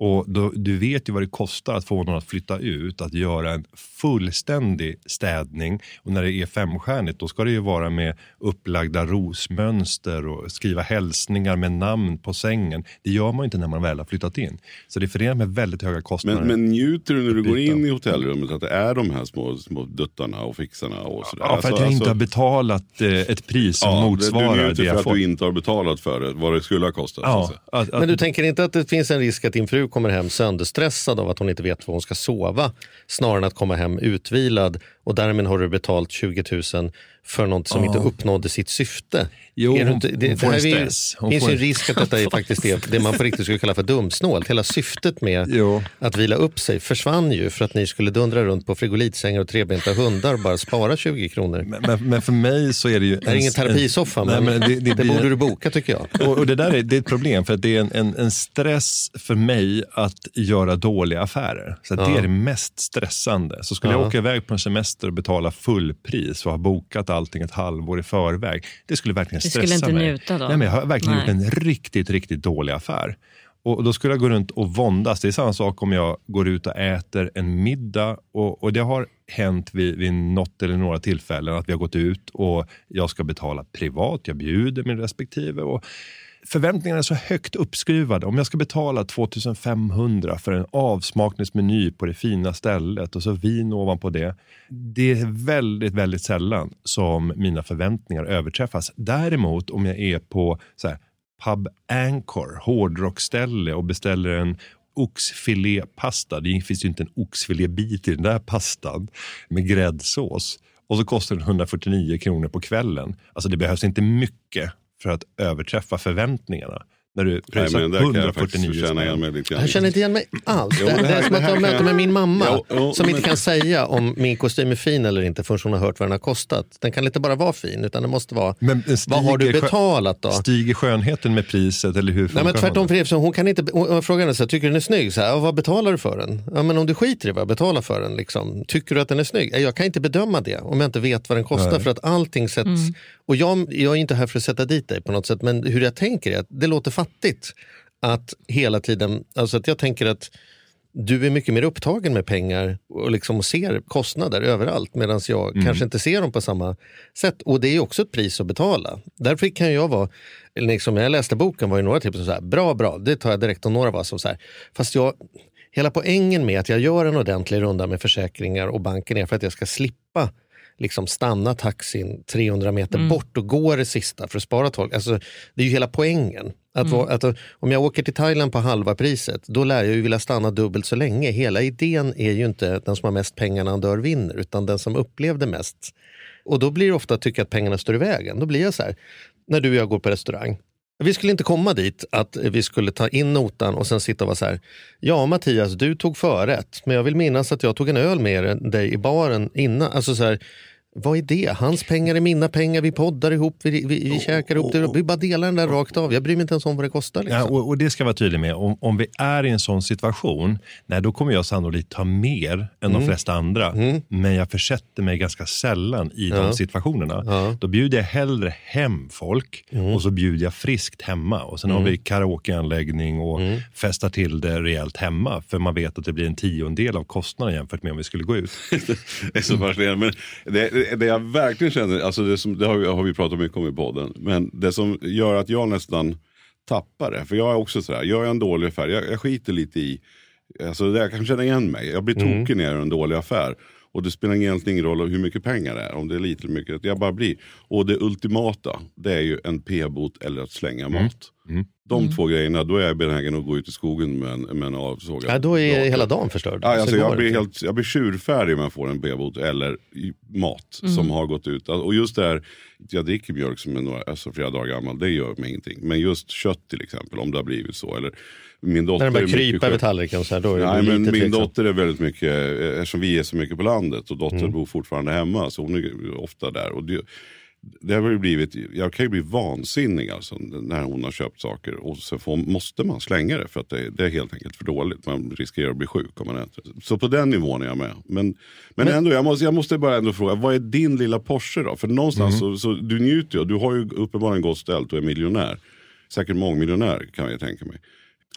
och då, du vet ju vad det kostar att få någon att flytta ut, att göra en fullständig städning. Och när det är femstjärnigt, då ska det ju vara med upplagda rosmönster och skriva hälsningar med namn på sängen. Det gör man ju inte när man väl har flyttat in. Så det är förenat med väldigt höga kostnader. Men, men njuter du när du går in i hotellrummet att det är de här små, små duttarna och fixarna och sådär? ja, för att Alltså- jag inte har alltså- betalat eh, ett pris som ja, motsvarar Du det, njuter för jag att får. du inte har betalat för det, vad det skulle ha kostat. Ja, att, att, Men du tänker inte att det finns en risk att din fru kommer hem sönderstressad av att hon inte vet var hon ska sova snarare än att komma hem utvilad. Och därmed har du betalt 20 000 för något som inte uppnådde sitt syfte? Jo, hon- inte- det, hon får det en stress. Hon finns en en- risk att detta är faktiskt det, det man på riktigt skulle kalla för dumsnålt. Hela syftet med Jo. att vila upp sig försvann ju för att ni skulle dundra runt på frigolitsängar och trebenta hundar och bara spara 20 kronor. Men, men, men för mig så är det ju... Det är ingen terapisoffa, men, Nej, men det, det, det borde du boka tycker jag. och, och det där är, det är ett problem, för det är en, en, en stress för mig att göra dåliga affärer. Så att det Ja. är det mest stressande. Så skulle Ja. jag åka iväg på en semester och betala fullpris och ha bokat allting ett halvår i förväg, det skulle verkligen Du stressa skulle inte mig. njuta då? Nej, men jag har verkligen Nej. gjort en riktigt, riktigt dålig affär. Och Då skulle jag gå runt och våndas. Det är samma sak om jag går ut och äter en middag. Och, och Det har hänt vid, vid något eller några tillfällen att vi har gått ut och jag ska betala privat. Jag bjuder min respektive. Och Förväntningarna är så högt uppskruvade. Om jag ska betala 2500 för en avsmakningsmeny på det fina stället och så vin ovanpå det. Det är väldigt, väldigt sällan som mina förväntningar överträffas. Däremot om jag är på så här, Pub Anchor, hårdrockställe och beställer en oxfilépasta. Det finns ju inte en oxfilébit i den där pastan med gräddsås. Och så kostar den 149 kronor på kvällen. Alltså det behövs inte mycket för att överträffa förväntningarna. När du jag faktiskt 149 känna igen spänn. grann. Jag känner inte igen mig alls. Jo, det, det det, här- är som det att här jag möter jag- med min mamma Jo, jo, som inte men- kan säga om min kostym är fin eller inte förrän hon har hört vad den har kostat. Den kan inte bara vara fin utan det måste vara, Men vad har du stiger betalat då? Stiger skönheten med priset eller hur Nej, men tvärtom det? för Evson, hon kan inte, hon, hon frågar henne så här, tycker du den är snygg? Så här, "Ja, vad betalar du för den? Ja, men om du skiter i vad jag betalar för den, liksom, tycker du att den är snygg? "Ja, Jag kan inte bedöma det om jag inte vet vad den kostar Nej. för att allting sätts, och jag, jag är inte här för att sätta dit dig på något sätt, men hur jag tänker är att det låter fattigt att hela tiden, alltså att jag tänker att du är mycket mer upptagen med pengar och liksom ser kostnader överallt medan jag kanske inte ser dem på samma sätt. Och det är också ett pris att betala. Därför kan jag vara, liksom när jag läste boken var ju några tips som så här, bra, bra, det tar jag direkt och några var som så här, fast jag, hela poängen med att jag gör en ordentlig runda med försäkringar och banken är för att jag ska slippa liksom stanna taxin 300 meter bort och gå det sista för att spara tolk. Alltså, det är ju hela poängen. Att, vara- att, om jag åker till Thailand på halva priset, då lär jag ju vilja stanna dubbelt så länge. Hela idén är ju inte den som har mest pengar när han dör vinner, utan den som upplevde mest. Och då blir det ofta att tycka att pengarna står i vägen. Då blir jag så här, när du och jag går på restaurang. Vi skulle inte komma dit att vi skulle ta in notan och sen sitta och vara så här. Ja Mattias, du tog förrätt, men jag vill minnas att jag tog en öl med dig i baren innan. Alltså så här, vad är det? Hans pengar är mina pengar, vi poddar ihop, vi, vi, vi käkar upp det. Vi bara delar den där rakt av. Jag bryr mig inte ens om vad det kostar. Liksom. Ja, och, och det ska jag vara tydlig med. Om, om vi är i en sån situation, nej, då kommer jag sannolikt ta mer än Mm. de flesta andra. Men jag försätter mig ganska sällan i de situationerna. Ja. Mm. Då bjuder jag hellre hem folk och så bjuder jag friskt hemma. Och sen har vi karaokeanläggning och Mm. festar till det rejält hemma. För man vet att det blir en tiondel av kostnaden jämfört med om vi skulle gå ut. Det är så fascinerande. Men det, det jag verkligen känner, alltså det, som, det har, vi, har vi pratat mycket om i podden, men det som gör att jag nästan tappar det, för jag är också sådär, gör jag en dålig affär, jag, jag skiter lite i, alltså det, jag kan känna igen mig, jag blir tokig när jag gör en dålig affär. Och det spelar egentligen ingen roll hur mycket pengar det är, om det är lite eller mycket, jag bara blir. Och det ultimata, det är ju en p-bot eller att slänga mat. Mm. De två grejerna, då är jag benägen att gå ut i skogen med en, med en avsågad Ja, då är hela dagen förstörd. Ja, alltså Så går jag, blir helt, jag blir tjurfärdig om jag får en bebot eller mat som har gått ut. Och just det här, jag dricker mjölk som är några, alltså flera dagar gammal, det gör mig ingenting. Men just kött till exempel, om det har blivit så. Eller min dotter När den börjar krypa över tallriken så här, då är Nej, men min tveksamt. dotter är väldigt mycket, eh, eftersom vi är så mycket på landet och dottern Mm. bor fortfarande hemma så hon är ofta där. Och det, det har ju blivit, jag kan ju bli vansinnig alltså, när hon har köpt saker och så får, måste man slänga det för att det, det är helt enkelt för dåligt. Man riskerar att bli sjuk om man äter. Så på den nivån är jag med. Men, men, ändå, jag måste, jag måste bara ändå fråga, vad är din lilla Porsche då? För någonstans så, så du njuter ju, du har ju uppenbarligen gott ställt och är miljonär. Säkert mångmiljonär kan jag tänka mig.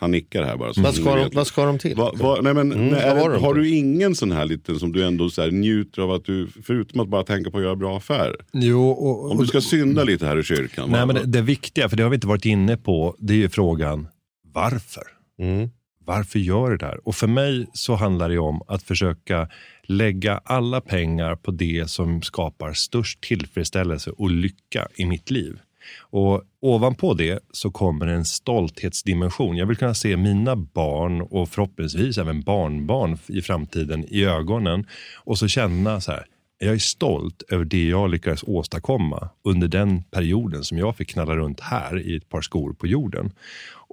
Han nickar här bara. så Vad ska, de, vad ska de till? Va, va, nej men, Mm, nej, har till? du ingen sån här liten som du ändå så här njuter av att du, förutom att bara tänka på att göra bra affärer. Jo, och, Om du ska synda lite här i kyrkan. Nej, va- men det, det viktiga, för det har vi inte varit inne på, det är ju frågan varför? Mm. Varför gör det där? Och för mig så handlar det om att försöka lägga alla pengar på det som skapar störst tillfredsställelse och lycka i mitt liv. Och ovanpå det så kommer en stolthetsdimension. Jag vill kunna se mina barn och förhoppningsvis även barnbarn i framtiden i ögonen och så känna så här, jag är stolt över det jag lyckades åstadkomma under den perioden som jag fick knalla runt här i ett par skor på jorden.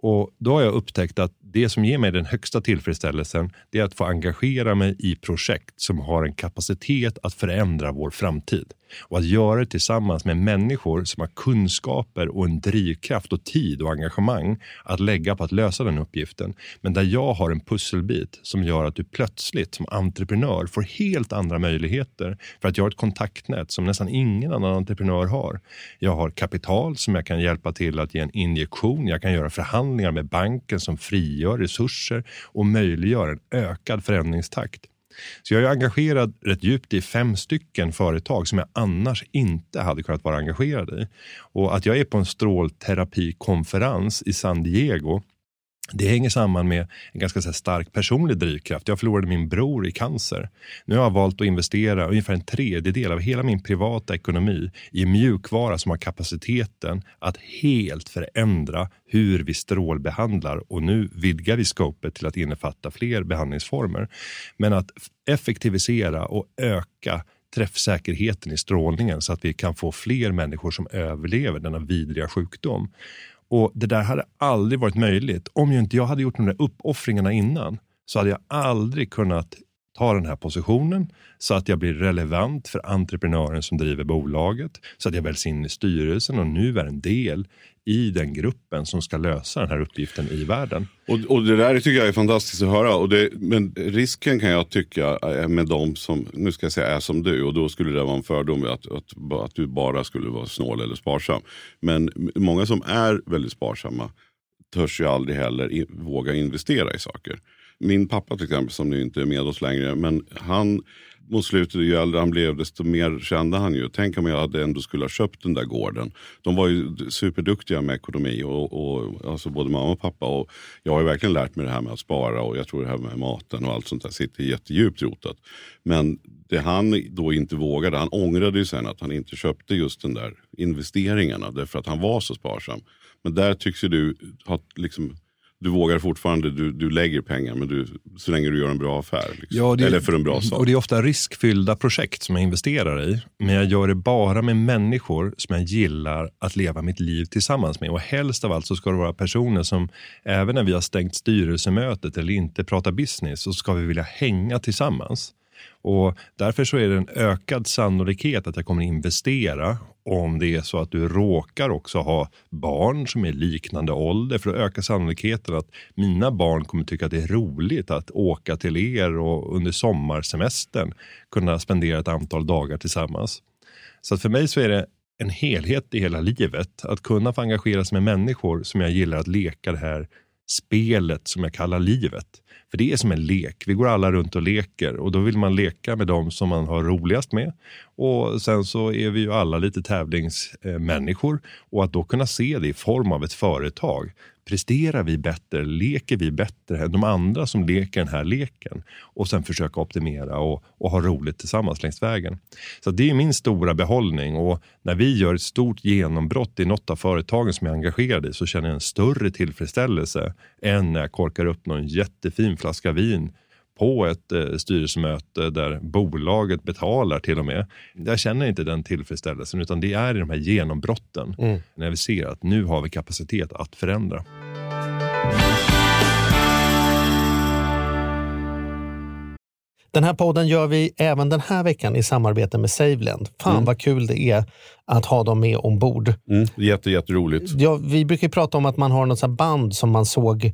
Och Då har jag upptäckt att det som ger mig den högsta tillfredsställelsen det är att få engagera mig i projekt som har en kapacitet att förändra vår framtid. Och att göra det tillsammans med människor som har kunskaper och en drivkraft och tid och engagemang att lägga på att lösa den uppgiften. Men där jag har en pusselbit som gör att du plötsligt som entreprenör får helt andra möjligheter för att jag har ett kontaktnät som nästan ingen annan entreprenör har. Jag har kapital som jag kan hjälpa till att ge en injektion. Jag kan göra förhandlingar med banken som frigör resurser och möjliggör en ökad förändringstakt. Så jag är engagerad rätt djupt i fem stycken företag som jag annars inte hade kunnat vara engagerad i. Och att jag är på en strålterapikonferens i San Diego det hänger samman med en ganska stark personlig drivkraft. Jag förlorade min bror i cancer. Nu har jag valt att investera ungefär en tredjedel av hela min privata ekonomi i mjukvara som har kapaciteten att helt förändra hur vi strålbehandlar. Och nu vidgar vi scopet till att innefatta fler behandlingsformer. Men att effektivisera och öka träffsäkerheten i strålningen så att vi kan få fler människor som överlever denna vidriga sjukdom. Och Det där hade aldrig varit möjligt om ju inte jag hade gjort de där uppoffringarna innan. Så hade jag aldrig kunnat ta den här positionen så att jag blir relevant för entreprenören som driver bolaget. Så att jag väljs in i styrelsen och nu är en del i den gruppen som ska lösa den här uppgiften i världen. Och, och det där tycker jag är fantastiskt att höra. Och det, men risken kan jag tycka är med de som, nu ska jag säga är som du, och då skulle det vara en fördom att, att, att du bara skulle vara snål eller sparsam. Men många som är väldigt sparsamma törs ju aldrig heller i, våga investera i saker. Min pappa till exempel, som nu inte är med oss längre, men han mot slutet, ju äldre han blev, desto mer kände han ju. Tänk om jag hade ändå skulle ha köpt den där gården. De var ju superduktiga med ekonomi, och, och, alltså både mamma och pappa. Och jag har ju verkligen lärt mig det här med att spara och jag tror det här med maten och allt sånt där sitter jättedjupt rotat. Men det han då inte vågade, han ångrade ju sen att han inte köpte just den där investeringarna därför att han var så sparsam. Men där tycks ju du ha liksom du vågar fortfarande, du, du lägger pengar men du, så länge du gör en bra affär. Liksom. Ja, det- Eller för en bra sak. Och det är ofta riskfyllda projekt som jag investerar i. Men jag gör det bara med människor som jag gillar att leva mitt liv tillsammans med. Och helst av allt så ska det vara personer som, även när vi har stängt styrelsemötet eller inte pratar business, så ska vi vilja hänga tillsammans. Och därför så är det en ökad sannolikhet att jag kommer investera om det är så att du råkar också ha barn som är liknande ålder för att öka sannolikheten att mina barn kommer tycka att det är roligt att åka till er och under sommarsemestern kunna spendera ett antal dagar tillsammans. Så att för mig så är det en helhet i hela livet. Att kunna få engagera sig med människor som jag gillar att leka det här spelet som jag kallar livet. För det är som en lek. Vi går alla runt och leker och då vill man leka med dem som man har roligast med. Och sen så är vi ju alla lite tävlingsmänniskor och att då kunna se det i form av ett företag presterar vi bättre, leker vi bättre än de andra som leker den här leken? Och sen försöka optimera och, och ha roligt tillsammans längs vägen. Så det är min stora behållning och när vi gör ett stort genombrott i något av företagen som jag är engagerad i så känner jag en större tillfredsställelse än när jag korkar upp någon jättefin flaska vin på ett eh, styrelsemöte där bolaget betalar till och med. Jag känner inte den tillfredsställelsen utan det är i de här genombrotten Mm. när vi ser att nu har vi kapacitet att förändra. Den här podden gör vi även den här veckan i samarbete med Saveland. Fan vad kul det är att ha dem med ombord. Mm. Jätte, jätteroligt. Ja, vi brukar prata om att man har något band som man såg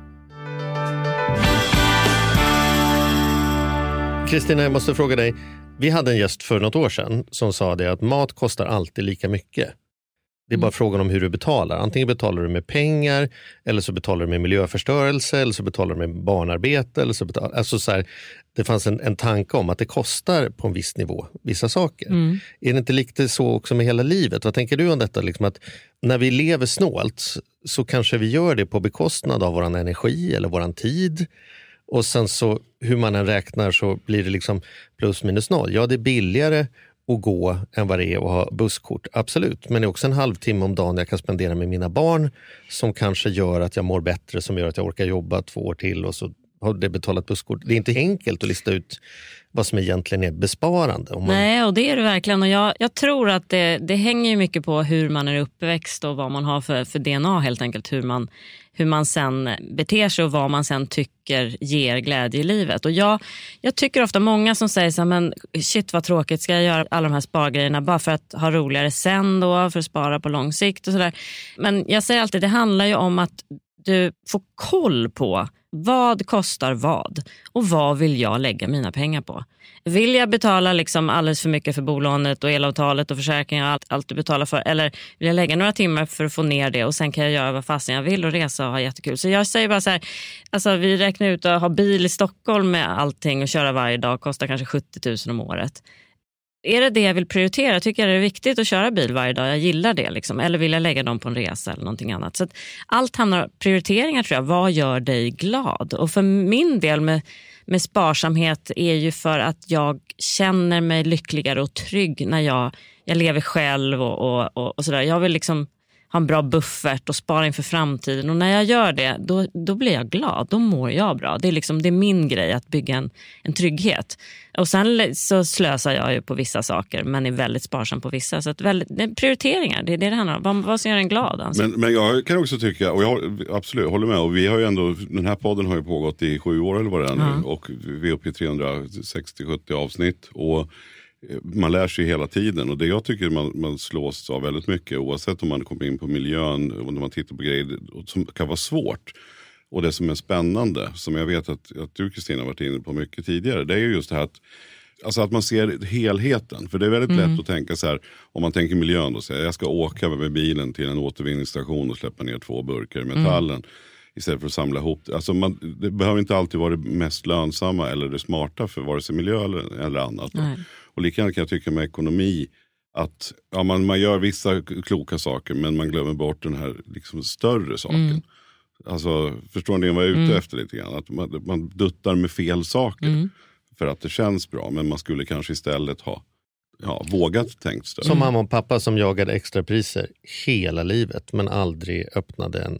Kristina, jag måste fråga dig. Vi hade en gäst för något år sedan som sa det att mat kostar alltid lika mycket. Det är bara frågan om hur du betalar. Antingen betalar du med pengar, eller så betalar du med miljöförstörelse, eller så betalar du med barnarbete. Eller så betalar, alltså så här, det fanns en, en tanke om att det kostar på en viss nivå vissa saker. Är det inte lite så också med hela livet? Vad tänker du om detta? Liksom att när vi lever snålt så kanske vi gör det på bekostnad av vår energi eller vår tid. Och sen så hur man än räknar så blir det liksom plus minus noll. Ja, det är billigare att gå än vad det är att ha busskort, absolut. Men det är också en halvtimme om dagen jag kan spendera med mina barn som kanske gör att jag mår bättre, som gör att jag orkar jobba två år till och så har det betalat busskort. Det är inte enkelt att lista ut vad som egentligen är besparande. Om man, Nej, och det är det verkligen. Och jag, jag tror att det, det hänger mycket på hur man är uppväxt och vad man har för, för DNA helt enkelt. Hur man, hur man sen beter sig och vad man sen tycker ger glädje i livet. Och jag, jag tycker ofta många som säger så här, men shit vad tråkigt, ska jag göra alla de här spargrejerna bara för att ha roligare sen då, för att spara på lång sikt och sådär. Men jag säger alltid, det handlar ju om att du får koll på vad kostar vad och vad vill jag lägga mina pengar på. Vill jag betala liksom alldeles för mycket för bolånet och elavtalet och försäkringar och allt, allt du betalar för eller vill jag lägga några timmar för att få ner det och sen kan jag göra vad fasen jag vill och resa och ha jättekul. Så jag säger bara så här, alltså vi räknar ut att ha bil i Stockholm med allting och köra varje dag kostar kanske 70 000 om året. Är det det jag vill prioritera? Tycker jag det är viktigt att köra bil varje dag? Jag gillar det. Liksom. Eller vill jag lägga dem på en resa eller någonting annat? Så att allt handlar om prioriteringar tror jag. Vad gör dig glad? Och för min del med, med sparsamhet är ju för att jag känner mig lyckligare och trygg när jag, jag lever själv och, och, och, och sådär. Jag vill liksom ha en bra buffert och spara inför framtiden. Och när jag gör det, då, då blir jag glad. Då mår jag bra. Det är, liksom, det är min grej att bygga en, en trygghet. Och sen så slösar jag ju på vissa saker men är väldigt sparsam på vissa. Så att väldigt, det är prioriteringar, det är det det handlar om. Vad, vad som gör en glad? Alltså. Men, men jag kan också tycka, och jag absolut håller med, och vi har ju ändå, den här podden har ju pågått i sju år eller vad det är nu. Och vi är uppe i 360-70 avsnitt. Och man lär sig hela tiden och det jag tycker man, man slås av väldigt mycket oavsett om man kommer in på miljön och när man tittar på grejer som kan vara svårt. Och det som är spännande, som jag vet att, att du Kristina varit inne på mycket tidigare, det är ju just det här att Alltså att man ser helheten. För det är väldigt lätt att tänka så här, om man tänker miljön då, så här, jag ska åka med bilen till en återvinningsstation och släppa ner två burkar i metallen. Istället för att samla ihop det. Alltså man, det behöver inte alltid vara det mest lönsamma eller det smarta för vare sig miljö eller, eller annat. Nej. Och likadant kan jag tycka med ekonomi. Att ja, man, man gör vissa kloka saker men man glömmer bort den här liksom, större saken. Mm. Alltså, förstår ni vad jag är ute efter lite grann? Att man, man duttar med fel saker. Mm. För att det känns bra men man skulle kanske istället ha ja, vågat tänkt större. Som mamma och pappa som jagade extrapriser hela livet men aldrig öppnade en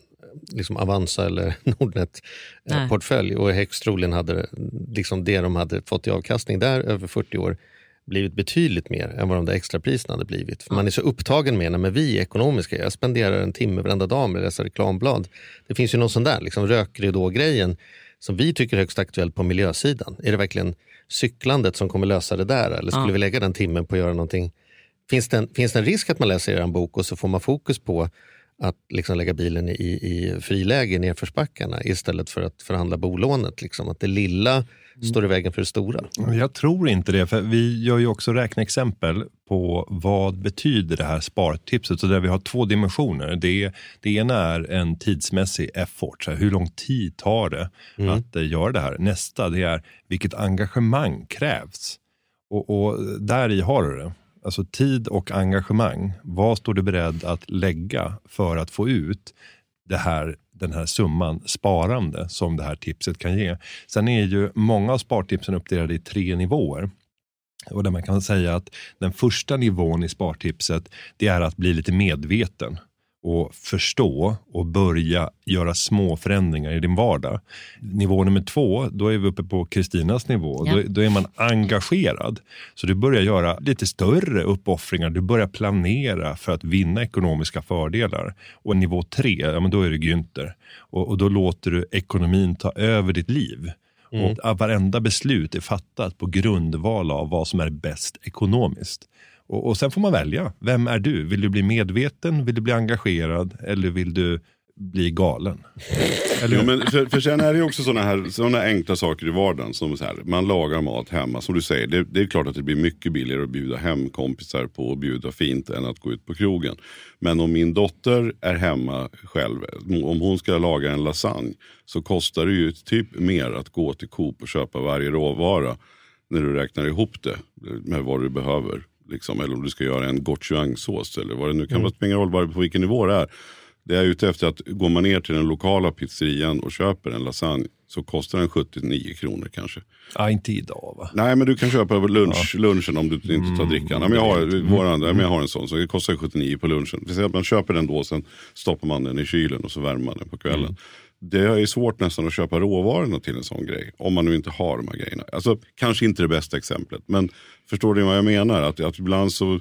liksom Avanza eller. Nordnet-portfölj. Och högst troligen hade liksom det de hade fått i avkastning där över 40 år blivit betydligt mer än vad de där extrapriserna hade blivit. För Man är så upptagen med, när vi är ekonomiska, jag spenderar en timme varenda dag med att läsa reklamblad. Det finns ju någon sån där liksom rökridå-grejen som vi tycker är högst aktuell på miljösidan. Är det verkligen cyklandet som kommer lösa det där eller skulle Ja. vi lägga den timmen på att göra någonting? Finns det, en, finns det en risk att man läser er bok och så får man fokus på att liksom lägga bilen i, i friläge i nedförsbackarna istället för att förhandla bolånet? Liksom. Att det lilla står i vägen för det stora. Jag tror inte det, för vi gör ju också räkneexempel på vad betyder det här spartipset. Så där vi har två dimensioner. Det, det ena är en tidsmässig effort. Så här, hur lång tid tar det att eh, göra det här? Nästa det är vilket engagemang krävs. Och, och där i har du det. Alltså tid och engagemang. Vad står du beredd att lägga för att få ut det här, den här summan sparande som det här tipset kan ge. Sen är ju många av spartipsen uppdelade i tre nivåer. Och där man kan säga att den första nivån i spartipset det är att bli lite medveten och förstå och börja göra små förändringar i din vardag. Nivå nummer två, då är vi uppe på Kristinas nivå. Ja. Då, då är man engagerad. Så du börjar göra lite större uppoffringar. Du börjar planera för att vinna ekonomiska fördelar. Och nivå tre, ja, men då är det Günther. Och, och då låter du ekonomin ta över ditt liv. Och att varenda beslut är fattat på grundval av vad som är bäst ekonomiskt. Och, och sen får man välja. Vem är du? Vill du bli medveten? Vill du bli engagerad? Eller vill du bli galen? Eller, Ja, men för, för sen är det ju också sådana här såna enkla saker i vardagen. Som så här, man lagar mat hemma. Som du säger, det, det är klart att det blir mycket billigare att bjuda hem kompisar på och bjuda fint än att gå ut på krogen. Men om min dotter är hemma själv, om hon ska laga en lasagne. Så kostar det ju typ mer att gå till Coop och köpa varje råvara. När du räknar ihop det med vad du behöver. Liksom, eller om du ska göra en gochujang-sås eller vad det nu kan vara. Det spelar roll bara på vilken nivå det är. Det är ute efter att går man ner till den lokala pizzerian och köper en lasagne så kostar den 79 kronor kanske. ja, inte idag va? Nej men du kan köpa lunch, lunchen om du inte tar drickan. Ja, men jag, har, våran, ja, men jag har en sån så det kostar 79 på lunchen. Man köper den då sen stoppar man den i kylen och så värmer man den på kvällen. Det är svårt nästan att köpa råvarorna till en sån grej. Om man nu inte har de här grejerna. Alltså, kanske inte det bästa exemplet. Men förstår du vad jag menar? Att, att ibland så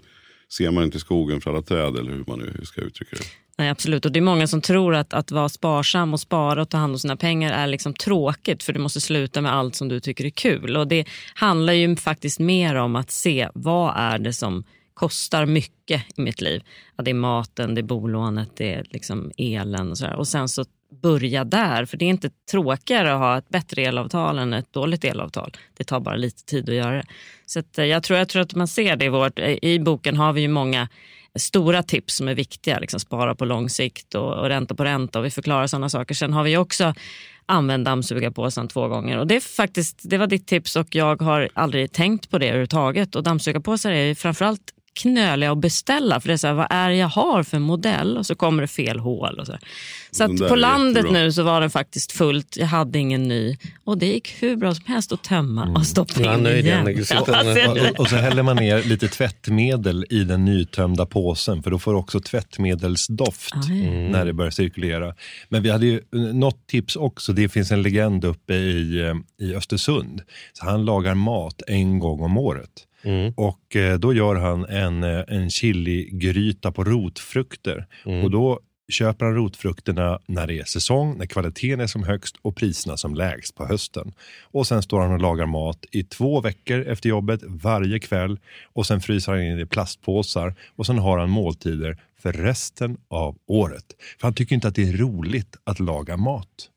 ser man inte skogen för alla träd. Eller hur man nu ska uttrycka det. Nej, absolut. Och det är många som tror att, att vara sparsam och spara och ta hand om sina pengar är liksom tråkigt för du måste sluta med allt som du tycker är kul. Och Det handlar ju faktiskt mer om att se vad är det som kostar mycket i mitt liv. Ja, det är maten, det är bolånet, det är liksom elen och så där. Och sen så börja där, för det är inte tråkigare att ha ett bättre elavtal än ett dåligt elavtal. Det tar bara lite tid att göra det. Så att, eh, jag, tror, jag tror att man ser det i vårt... Eh, I boken har vi ju många stora tips som är viktiga. Liksom spara på lång sikt och, och ränta på ränta. Och vi förklarar sådana saker. Sen har vi också använt dammsugarpåsen två gånger. Och det, är faktiskt, det var ditt tips och jag har aldrig tänkt på det överhuvudtaget. Och dammsugarpåsar är ju framförallt knöliga att beställa. För det är så här, vad är det jag har för modell? Och så kommer det fel hål. Och så så att på landet jättebra. nu så var den faktiskt fullt. Jag hade ingen ny. Och det gick hur bra som helst att tömma och stoppa Ja, in nöjd igen. den- alltså, Och, och så häller man ner lite tvättmedel i den nytömda påsen för då får du också tvättmedelsdoft Ah, ja. när det börjar cirkulera. Men vi hade ju eh, något tips också. Det finns en legend uppe i, eh, i Östersund. Så han lagar mat en gång om året. Och eh, då gör han en, eh, en chiligryta på rotfrukter. Och då köper han rotfrukterna när det är säsong, när kvaliteten är som högst och priserna som lägst på hösten. Och sen står han och lagar mat i två veckor efter jobbet varje kväll och sen fryser han in i plastpåsar och sen har han måltider för resten av året. För han tycker inte att det är roligt att laga mat.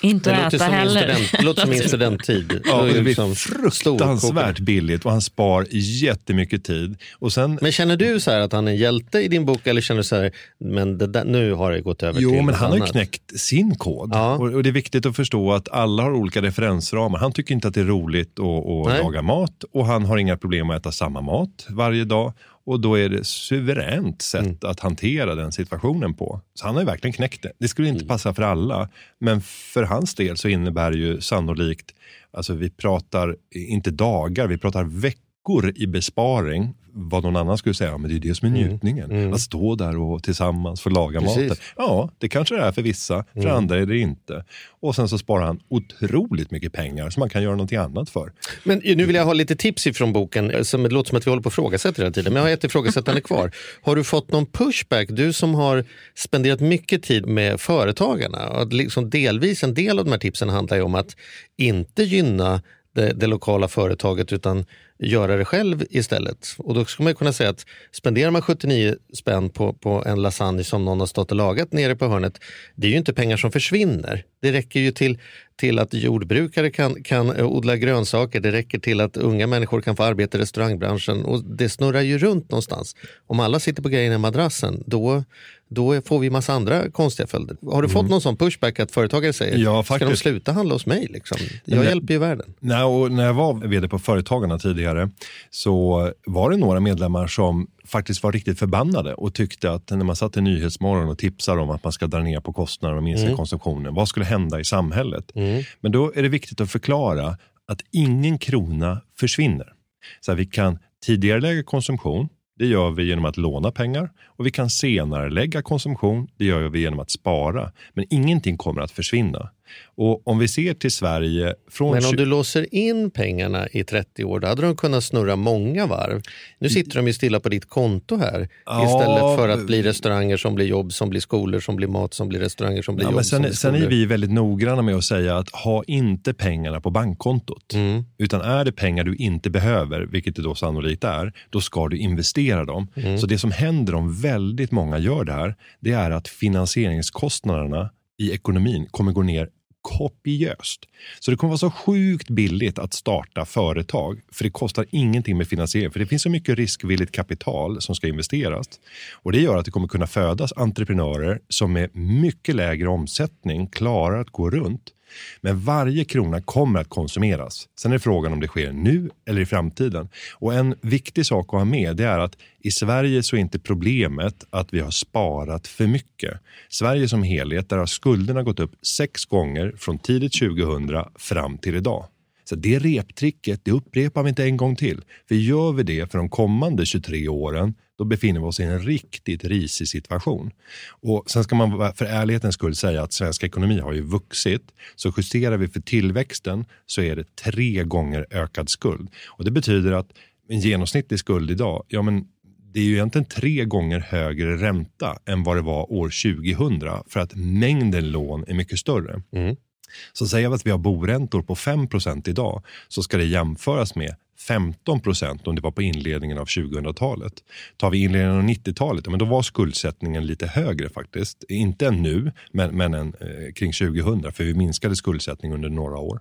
Inte Det att äta som min heller. student, det låter som min studenttid. Ja, det blir liksom fruktansvärt billigt och han spar jättemycket tid. Och sen, Men känner du så här att han är en hjälte i din bok eller känner du så här, men det där, nu har det gått över Jo, till men något han har ju annat? knäckt sin kod. Ja. Och, och det är viktigt att förstå att alla har olika referensramar. Han tycker inte att det är roligt att, att laga mat och han har inga problem att äta samma mat varje dag. Och då är det suveränt sätt Mm. att hantera den situationen på. Så han har ju verkligen knäckt det. Det skulle inte Mm. passa för alla. Men för hans del så innebär det ju sannolikt, alltså vi pratar inte dagar, vi pratar veckor i besparing. Vad någon annan skulle säga, men det är det som är njutningen. Att stå där och tillsammans få laga Mm. Precis. Mm. maten. Ja, det kanske det är för vissa, för andra är det inte. Och sen så sparar han otroligt mycket pengar som man kan göra någonting annat för. Men nu vill jag ha lite tips ifrån boken. Som det låter som att vi håller på och ifrågasätter hela tiden. Men jag har ett ifrågasättande kvar. Har du fått någon pushback? Du som har spenderat mycket tid med företagarna. Och liksom delvis en del av de här tipsen handlar ju om att inte gynna det, det lokala företaget utan göra det själv istället. Och då skulle man kunna säga att spenderar man 79 spänn på, på en lasagne som någon har stått och lagat nere på hörnet, det är ju inte pengar som försvinner. Det räcker ju till, till att jordbrukare kan, kan eh, odla grönsaker, det räcker till att unga människor kan få arbeta i restaurangbranschen och det snurrar ju runt någonstans. Om alla sitter på grejerna i madrassen, då, då får vi massa andra konstiga följder. Har du fått någon sån pushback att företagare säger, Mm. Ja, ska de faktiskt. sluta handla hos mig? Liksom? Jag Men- hjälper ju världen. Nej, och när jag var vd på Företagarna tidigare så var det några medlemmar som faktiskt var riktigt förbannade och tyckte att när man satt i Nyhetsmorgon och tipsar om att man ska dra ner på kostnader och minska konsumtionen, vad skulle hända i samhället? Men då är det viktigt att förklara att ingen krona försvinner. Så vi kan tidigarelägga konsumtion, det gör vi genom att låna pengar och vi kan senare lägga konsumtion, det gör vi genom att spara. Men ingenting kommer att försvinna. Och om vi ser till Sverige från... Men om du låser in pengarna i 30 år, då hade de kunnat snurra många varv. Nu sitter de ju stilla på ditt konto här. Ja, istället för att bli restauranger som blir jobb, som blir skolor, som blir mat, som blir restauranger, som blir Ja, jobb, men som sen, sen är vi väldigt noggranna med att säga att ha inte pengarna på bankkontot. Mm. Utan är det pengar du inte behöver, vilket det då sannolikt är, då ska du investera dem. Mm. Så det som händer om väldigt många gör det här, det är att finansieringskostnaderna i ekonomin kommer gå ner kopiöst. Så det kommer vara så sjukt billigt att starta företag, för det kostar ingenting med finansiering, för det finns så mycket riskvilligt kapital som ska investeras. Och det gör att det kommer kunna födas entreprenörer som med mycket lägre omsättning klarar att gå runt. Men varje krona kommer att konsumeras. Sen är frågan om det sker nu eller i framtiden. Och en viktig sak att ha med det är att i Sverige så är inte problemet att vi har sparat för mycket. Sverige som helhet, där har skulderna gått upp sex gånger från tidigt 2000 fram till idag. Så det reptricket, det upprepar vi inte en gång till. För gör vi det för de kommande 23 åren, då befinner vi oss i en riktigt risig situation. Och sen ska man för ärlighetens skull säga att svensk ekonomi har ju vuxit. Så justerar vi för tillväxten så är det tre gånger ökad skuld. Och det betyder att en genomsnittlig skuld idag, ja men det är ju egentligen tre gånger högre ränta än vad det var år 2000 för att mängden lån är mycket större. Mm. Så säger vi att vi har boräntor på 5% idag så ska det jämföras med 15% om det var på inledningen av 2000-talet. Tar vi inledningen av 90-talet, men då var skuldsättningen lite högre faktiskt. Inte än nu, men, men än, eh, kring 2000, för vi minskade skuldsättning under några år.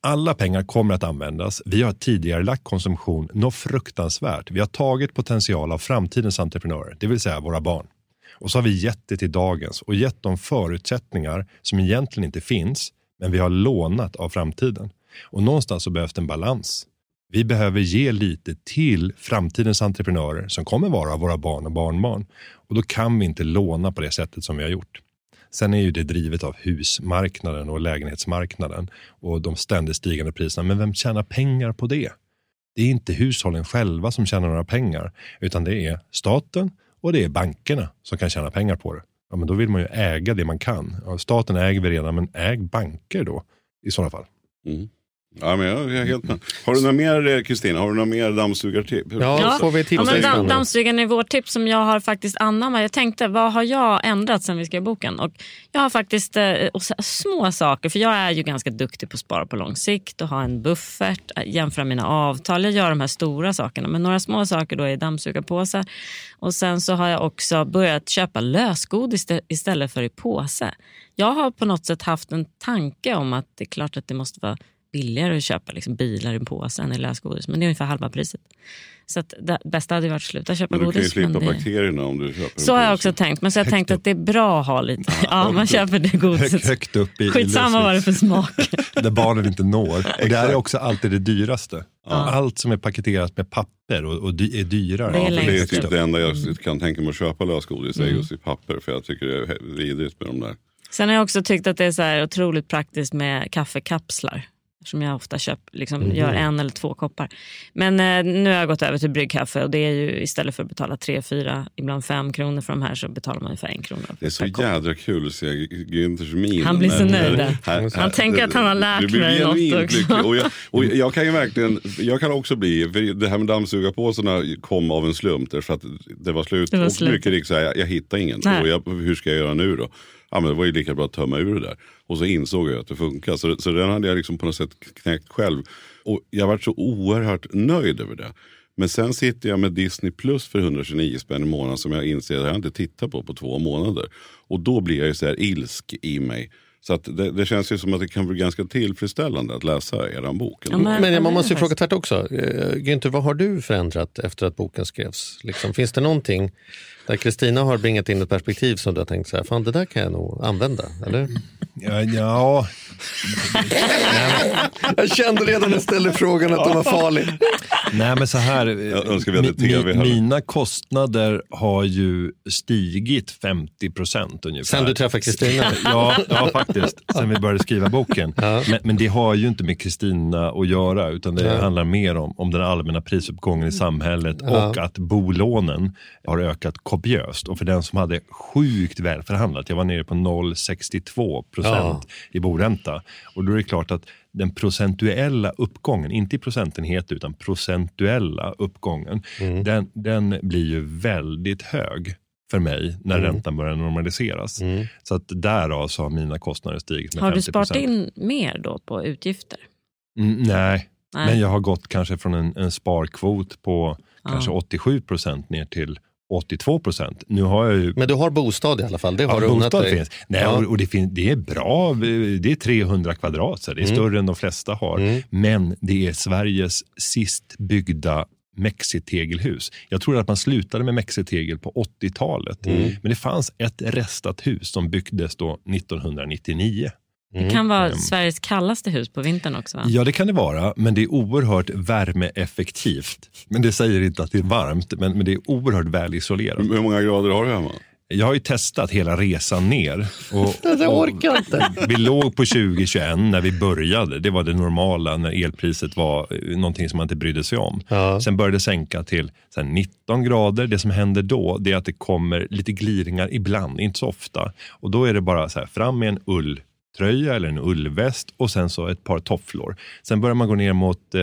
Alla pengar kommer att användas. Vi har tidigare lagt konsumtion något fruktansvärt. Vi har tagit potential av framtidens entreprenörer, det vill säga våra barn. Och så har vi gett det till dagens och gett dem förutsättningar som egentligen inte finns, men vi har lånat av framtiden. Och någonstans så behövs det en balans. Vi behöver ge lite till framtidens entreprenörer som kommer vara våra barn och barnbarn. Och då kan vi inte låna på det sättet som vi har gjort. Sen är ju det drivet av husmarknaden och lägenhetsmarknaden och de ständigt stigande priserna. Men vem tjänar pengar på det? Det är inte hushållen själva som tjänar några pengar, utan det är staten och det är bankerna som kan tjäna pengar på det. Ja, men då vill man ju äga det man kan. Ja, staten äger vi redan, men äg banker då i sådana fall. Mm. Ja, men jag är helt med. Har du några mer, eh, Kristina? Har du några mer dammsugartips? Ja, får vi Ja, tipsa men damm, dammsugaren är vårt tips som jag har faktiskt anammat. Jag tänkte, vad har jag ändrat sen vi skrev boken? Och jag har faktiskt eh, och så, små saker, för jag är ju ganska duktig på att spara på lång sikt och ha en buffert, eh, jämföra mina avtal. Jag gör de här stora sakerna, men några små saker då är dammsugarpåsar. Och sen så har jag också börjat köpa lösgodis istället för i påse. Jag har på något sätt haft en tanke om att det är klart att det måste vara billigare att köpa liksom bilar i påse än i lösgodis. Men det är ungefär halva priset. Så att det bästa hade ju varit att sluta köpa Men du kan ju godis. men slippa det... bakterierna om du köper en Så har jag också tänkt. Men så har jag tänkt att det är bra att ha lite. Ja, man köper det godiset. högt upp i, i Skitsamma vad det är för smak. där barnen inte når. Och det här är också alltid det dyraste. Allt som är paketerat med papper och, och dy, är dyrare. Det är Ja, för det är typ upp. det enda jag kan tänka mig att köpa lösgodis är Mm. just i papper. För jag tycker det är vidrigt med de där. Sen har jag också tyckt att det är så här otroligt praktiskt med kaffekapslar. Som jag ofta köper, liksom Mhm. gör en eller två koppar. Men eh, nu har jag gått över till bryggkaffe och det är ju istället för att betala 3, 4, ibland 5 kronor för de här så betalar man ungefär en krona. Det är så kopp. jädra kul att se Günthers min. Han blir så nöjd. här- Han tänker att han har lärt mig något också. lycklig. Och jag, och jag kan ju verkligen, jag kan också bli, för det här med dammsugarpåsarna kom av en slump därför att det var slut. Det var och slut. mycket riktigt jag, jag hittade ingen. Nej. Och jag, hur ska jag göra nu då? Ja, men det var ju lika bra att tömma ur det där. Och så insåg jag att det funkar. Så, så den hade jag liksom på något sätt knäckt själv. Och jag varit så oerhört nöjd över det. Men sen sitter jag med Disney Plus för 129 spänn i månaden som jag inser att jag inte tittat på på två månader. Och då blir jag ju så här ilsk i mig. Så att det, det känns ju som att det kan bli ganska tillfredsställande att läsa er bok. Ja, men- Men man måste ju fråga tvärt också. Eh, Günther, vad har du förändrat efter att boken skrevs? Liksom, finns det någonting där Kristina har bringat in ett perspektiv som du har tänkt så här, fan det där kan jag nog använda? Eller? Ja, ja, Jag kände redan när jag ställde frågan att den var farlig. nej men så här. Mi- TV här. mina kostnader har ju stigit 50 procent ungefär. Sen du träffade Kristina? Ja, ja, faktiskt. Sen vi började skriva boken. Men, men det har ju inte med Kristina att göra, utan det Nej. handlar mer om, om den allmänna prisuppgången i samhället och att bolånen har ökat kopiöst. Och för den som hade sjukt väl förhandlat, jag var nere på 0,62 procent Ja. i boränta. Och då är det klart att den procentuella uppgången, inte i procentenheter utan procentuella uppgången, Mm. den, den blir ju väldigt hög för mig när Mm. räntan börjar normaliseras. Så att därav så har mina kostnader stigit med Har 50 du sparat in mer då på utgifter? Mm, nej. Nej. men jag har gått kanske från en, en sparkvot på Ja. kanske 87 procent ner till 82 procent. Nu har jag ju Men du har bostad i alla fall, det har Ja, du bostad dig. finns. Nej, Ja. och, och det, fin- det är bra, det är 300 kvadrat, så det är Mm. större än de flesta har. Mm. Men det är Sveriges sist byggda mexitegelhus. Jag tror att man slutade med mexitegel på 80-talet. Mm. Men det fanns ett restat hus som byggdes då 1999. Det kan vara Sveriges kallaste hus på vintern också va? Ja, det kan det vara, men det är oerhört värmeeffektivt. Men det säger inte att det är varmt, men, men det är oerhört välisolerat. Hur många grader har du hemma? Jag har ju testat hela resan ner. Och, Jag orkar inte. Vi låg på 2021 när vi började. Det var det normala när elpriset var eh, någonting som man inte brydde sig om. Ja. Sen började det sänka till så här 19 grader. Det som händer då det är att det kommer lite gliringar ibland, inte så ofta. Och då är det bara så här, fram med en ulltröja eller en ullväst och sen så ett par tofflor. Sen börjar man gå ner mot eh,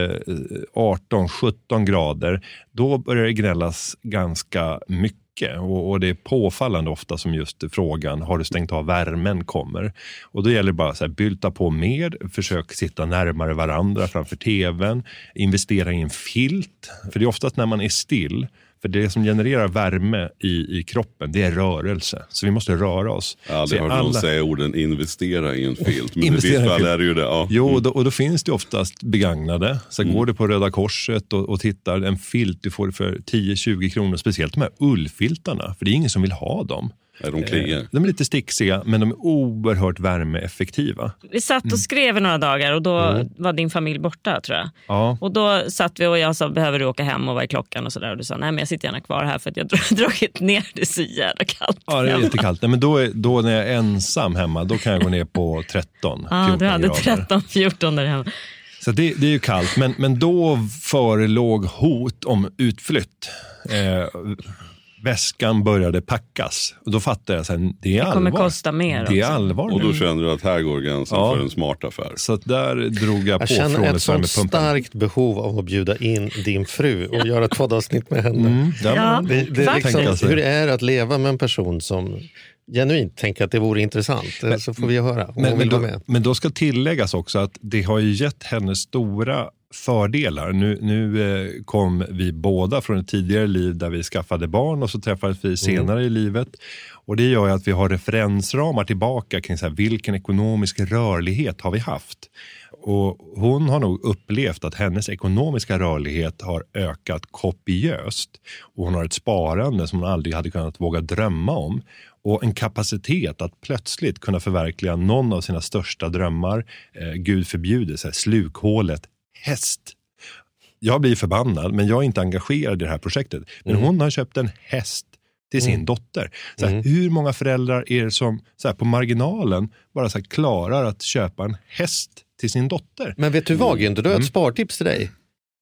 18-17 grader. Då börjar det gnällas ganska mycket. Och, och det är påfallande ofta som just frågan, har du stängt av värmen, kommer. Och då gäller det bara att bylta på mer, försök sitta närmare varandra framför tvn, investera i en filt. För det är oftast när man är still, för det som genererar värme i, i kroppen, det är rörelse. Så vi måste röra oss. Jag har aldrig hört någon säga orden investera i en filt. Men Investera i fall filt. är det ju det. Ja. Jo, Mm. och då, och då finns det oftast begagnade. Så går du på Röda Korset och, och tittar, en filt du får för 10-20 kronor. Speciellt de här ullfiltarna, för det är ingen som vill ha dem. Nej, de kliar. De är lite sticksiga, men de är oerhört värmeeffektiva. Vi satt och skrev i några dagar och då var din familj borta tror jag. Ja. Och då satt vi och jag sa, behöver du åka hem och vad är klockan och sådär. Och du sa, nej men jag sitter gärna kvar här för att jag har dragit ner det är så jävla kallt. Ja, det är jättekallt. Nej, men då, är, då när jag är ensam hemma, då kan jag gå ner på 13, 14 Ja, du hade grader. 13-14 där hemma. Så det, det är ju kallt, men, men då förelåg hot om utflytt. Eh, väskan började packas. Och då fattade jag att det är Det kommer allvar. kosta mer Det är allvar Och då kände du att här går gränsen Ja. för en smart affär. Så där drog jag, Jag på känner från ett sånt starkt behov av att bjuda in din fru och göra ett poddavsnitt med henne. Mm, ja, Ja. Det, det är Faktiskt. liksom, hur det är att leva med en person som genuint tänker att det vore intressant. så får vi höra om hon Men, vill men, då, med. men då ska tilläggas också att det har ju gett henne stora fördelar. Nu, nu eh, kom vi båda från ett tidigare liv där vi skaffade barn och så träffades vi senare i livet. Och Det gör ju att vi har referensramar tillbaka kring så här, vilken ekonomisk rörlighet har vi haft. Och Hon har nog upplevt att hennes ekonomiska rörlighet har ökat kopiöst. Och Hon har ett sparande som hon aldrig hade kunnat våga drömma om och en kapacitet att plötsligt kunna förverkliga någon av sina största drömmar. Eh, Gud förbjude, så här, slukhålet häst. Jag blir förbannad, men jag är inte engagerad i det här projektet. Men hon har köpt en häst till sin dotter. Så här, Hur många föräldrar är det som så här, på marginalen bara så här, klarar att köpa en häst till sin dotter? Men vet du vad Günther, du Mm. har ett spartips till dig.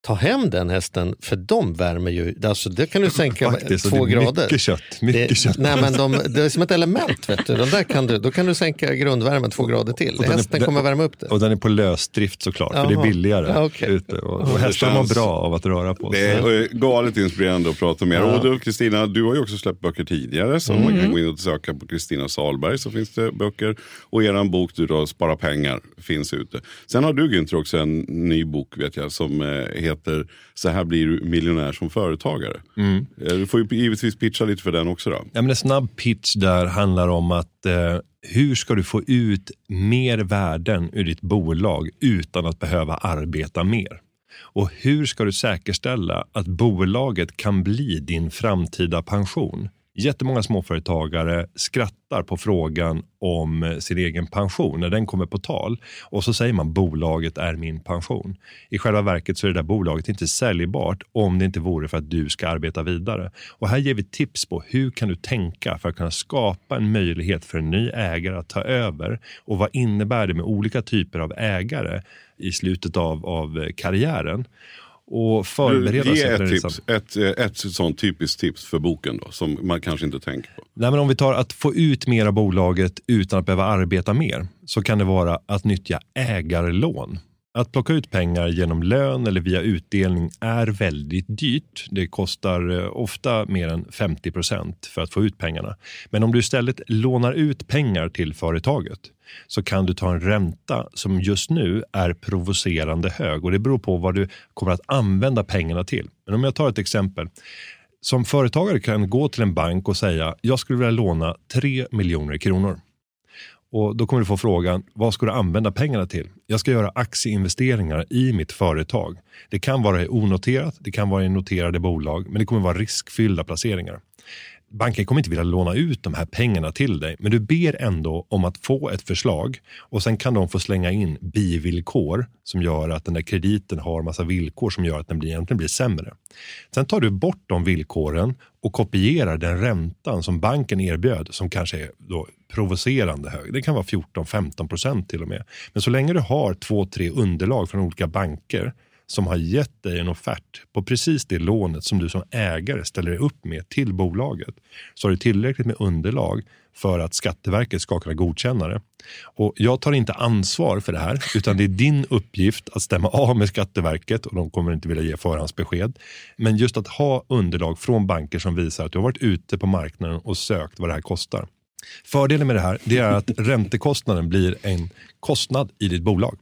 Ta hem den hästen, för de värmer ju, alltså det kan du sänka Faktiskt, två det är grader. Mycket kött. Mycket det, kött. nej, men de, det är som ett element, vet du. Där kan du, då kan du sänka grundvärmen två grader till. Och den är- Hästen kommer värma upp det. Och den är på lösdrift såklart, för det är billigare. Ja, okej. ute. Och, och hästar mår bra av att röra på sig. Det är galet inspirerande att prata med er. Och du Kristina, du har ju också släppt böcker tidigare. Så man kan gå in och söka på Kristina Salberg så finns det böcker. Och er bok du då, Spara pengar finns ute. Sen har du Günther också en ny bok vet jag som eh, heter Så här blir du miljonär som företagare. Eh, Du får ju givetvis pitcha lite för den också då. Ja, men en snabb pitch där handlar om att eh, hur ska du få ut mer värden ur ditt bolag utan att behöva arbeta mer? Och hur ska du säkerställa att bolaget kan bli din framtida pension? Jättemånga småföretagare skrattar på frågan om eh, sin egen pension när den kommer på tal. Och så säger man bolaget är min pension. I själva verket så är det där bolaget inte säljbart om det inte vore för att du ska arbeta vidare. Och här ger vi tips på hur kan du tänka för att kunna skapa en möjlighet för en ny ägare att ta över. Och vad innebär det med olika typer av ägare i slutet av, av eh, karriären? Och förbereda Ge sig för ett tips, ett, ett sånt typiskt tips för boken då, som man kanske inte tänker på. Nej, men om vi tar att få ut mer av bolaget utan att behöva arbeta mer så kan det vara att nyttja ägarlån. Att plocka ut pengar genom lön eller via utdelning är väldigt dyrt. Det kostar eh, ofta mer än 50 procent för att få ut pengarna. Men om du istället lånar ut pengar till företaget så kan du ta en ränta som just nu är provocerande hög och det beror på vad du kommer att använda pengarna till. Men om jag tar ett exempel. Som företagare kan du gå till en bank och säga jag skulle vilja låna 3 miljoner kronor. Och Då kommer du få frågan, vad ska du använda pengarna till? Jag ska göra aktieinvesteringar i mitt företag. Det kan vara i onoterat, det kan vara i noterade bolag, men det kommer vara riskfyllda placeringar. Banken kommer inte vilja låna ut de här pengarna till dig, men du ber ändå om att få ett förslag och sen kan de få slänga in bivillkor som gör att den där krediten har massa villkor som gör att den blir, egentligen blir sämre. Sen tar du bort de villkoren och kopierar den räntan som banken erbjöd som kanske är då provocerande hög. Det kan vara 14-15 procent till och med. Men så länge du har två, tre underlag från olika banker som har gett dig en offert på precis det lånet som du som ägare ställer dig upp med till bolaget så har du tillräckligt med underlag för att Skatteverket ska kunna godkänna det. Och jag tar inte ansvar för det här, utan det är din uppgift att stämma av med Skatteverket och de kommer inte vilja ge förhandsbesked. Men just att ha underlag från banker som visar att du har varit ute på marknaden och sökt vad det här kostar. Fördelen med det här det är att räntekostnaden blir en kostnad i ditt bolag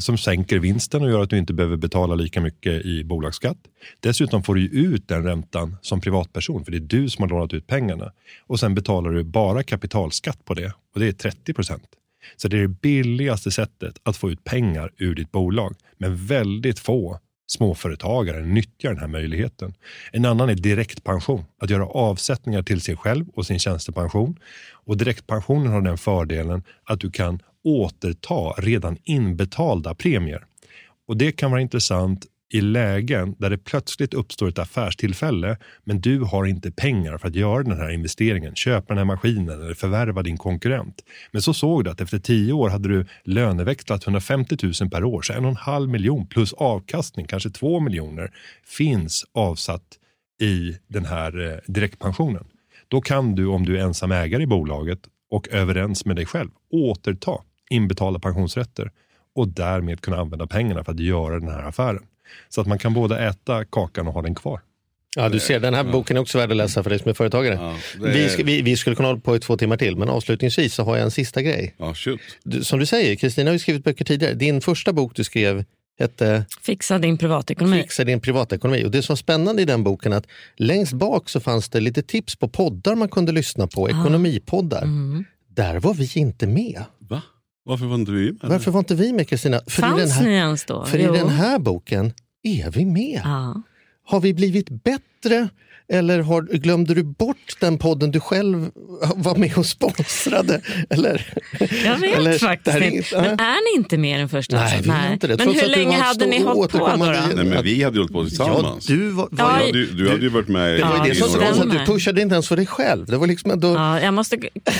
som sänker vinsten och gör att du inte behöver betala lika mycket i bolagsskatt. Dessutom får du ut den räntan som privatperson för det är du som har lånat ut pengarna. Och sen betalar du bara kapitalskatt på det och det är 30 procent. Så det är det billigaste sättet att få ut pengar ur ditt bolag. Men väldigt få småföretagare nyttjar den här möjligheten. En annan är direktpension, att göra avsättningar till sig själv och sin tjänstepension. Och direktpensionen har den fördelen att du kan återta redan inbetalda premier. Och Det kan vara intressant i lägen där det plötsligt uppstår ett affärstillfälle men du har inte pengar för att göra den här investeringen, köpa den här maskinen eller förvärva din konkurrent. Men så såg du att efter tio år hade du löneväxlat 150 000 per år, så en och en halv miljon plus avkastning, kanske två miljoner, finns avsatt i den här eh, direktpensionen. Då kan du, om du är ensam ägare i bolaget och överens med dig själv, återta inbetalda pensionsrätter och därmed kunna använda pengarna för att göra den här affären. Så att man kan både äta kakan och ha den kvar. Ja, du ser, den här boken är också värd att läsa för dig som är företagare. Ja, är- vi, vi, vi skulle kunna hålla på i två timmar till, men avslutningsvis så har jag en sista grej. Ja, shoot. Du, som du säger, Kristina har ju skrivit böcker tidigare. Din första bok du skrev hette Fixa din privatekonomi. Fixa din privatekonomi. Och det som var spännande i den boken är att längst bak så fanns det lite tips på poddar man kunde lyssna på, ekonomipoddar. Mm. Där var vi inte med. Va? Varför var inte vi med? Varför var inte vi med Kristina? För, i den, Fanns här, ni ens då? för i den här boken är vi med. Ja. Har vi blivit bättre eller har, glömde du bort den podden du själv var med och sponsrade? Eller, Jag vet eller, det faktiskt inte. Men är ni inte med den första? Nej, alltså? vi är inte det. Men Trots hur länge har hade ni hållit på då? då? Nej, men vi hade ju hållit på Ja, tillsammans. du var, Ja, var, Ja, du, du hade ju varit med det var Ja, det som det var du pushade inte ens för dig själv. Det var liksom ändå, Ja, jag måste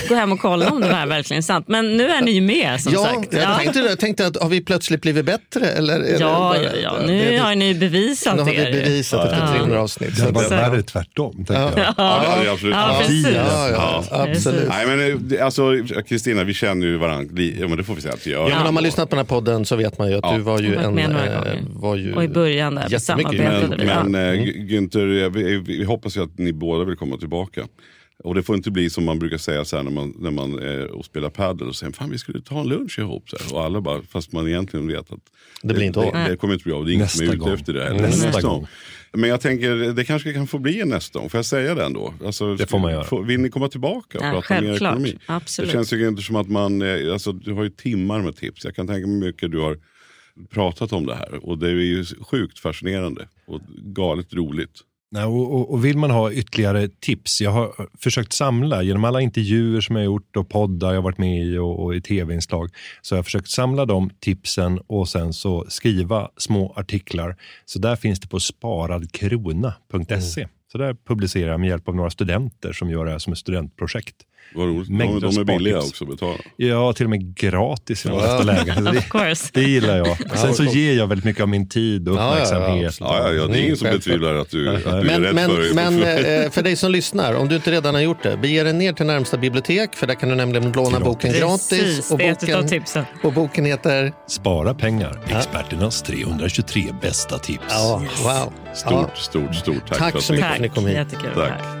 gå hem och kolla om det här är verkligen sant. Men nu är ni ju med som Ja, sagt. jag Ja. tänkte, jag tänkte att har vi plötsligt blivit bättre? Eller, eller Ja, bara- ja, ja, nu det- har ni bevisat Nu har vi er. bevisat efter Ja. 300 avsnitt. Det värre tvärtom, tänker jag. Ja, det jag absolut. Ja, Ja. precis. Ja, ja, absolut. Nej men eh, det- alltså Kristina, vi känner ju varandra. Ja men det får vi säga att vi gör. Ja, men om man lyssnat på den här podden så vet man ju att Ja. du var ju en... eh, var ju Och i början där, samarbetade. Men, vi. Ja. men Mm. eh, G- Günther, eh, vi, vi hoppas ju att ni båda vill komma tillbaka. Och det får inte bli som man brukar säga så här när man, när man och spelar padel och säger fan vi skulle ta en lunch ihop. Så här. Och alla bara, fast man egentligen vet att Det blir inte av. det, det kommer inte bli av. Det är ingen som är ute gång. efter det. Mm. Nästa Nästa gång. gång. Men jag tänker det kanske kan få bli en nästa gång. Får jag säga det ändå? Alltså, Det får man göra. får- Vill ni komma tillbaka och Ja, prata mer självklart. ekonomi? Absolut. Det känns ju inte som att man, eh, alltså, du har ju timmar med tips. Jag kan tänka mig mycket du har pratat om det här. Och det är ju sjukt fascinerande och galet roligt. Nej, och, och, vill man ha ytterligare tips, jag har försökt samla genom alla intervjuer som jag har gjort och poddar jag varit med i och, och i tv-inslag, så har jag försökt samla de tipsen och sen så skriva små artiklar. Så där finns det på sparadkrona.se. Så där publicerar jag med hjälp av några studenter som gör det här som ett studentprojekt. Vad roligt. De, Mängder de är billiga också att betala. Ja, till och med gratis i de flesta lägen. Så Of course. Det, det gillar jag. Sen så ger jag väldigt mycket av min tid och Ja, ja, ja, uppmärksamhet. Ja, ja, ja, det är Mm, ingen som självklart. betvivlar att du, att du är Men, rädd men, för men för- eh, för dig som lyssnar, om du inte redan har gjort det, bege dig ner till närmsta bibliotek för där kan du nämligen låna boken gratis. Precis, Och det är ett av boken, och boken heter? Spara pengar. Experternas 323 bästa tips. Ja, wow. Stort, Ja. stort, stort tack. Tack för att så ni- mycket. Tack, ni kom hit. jättekul. Tack.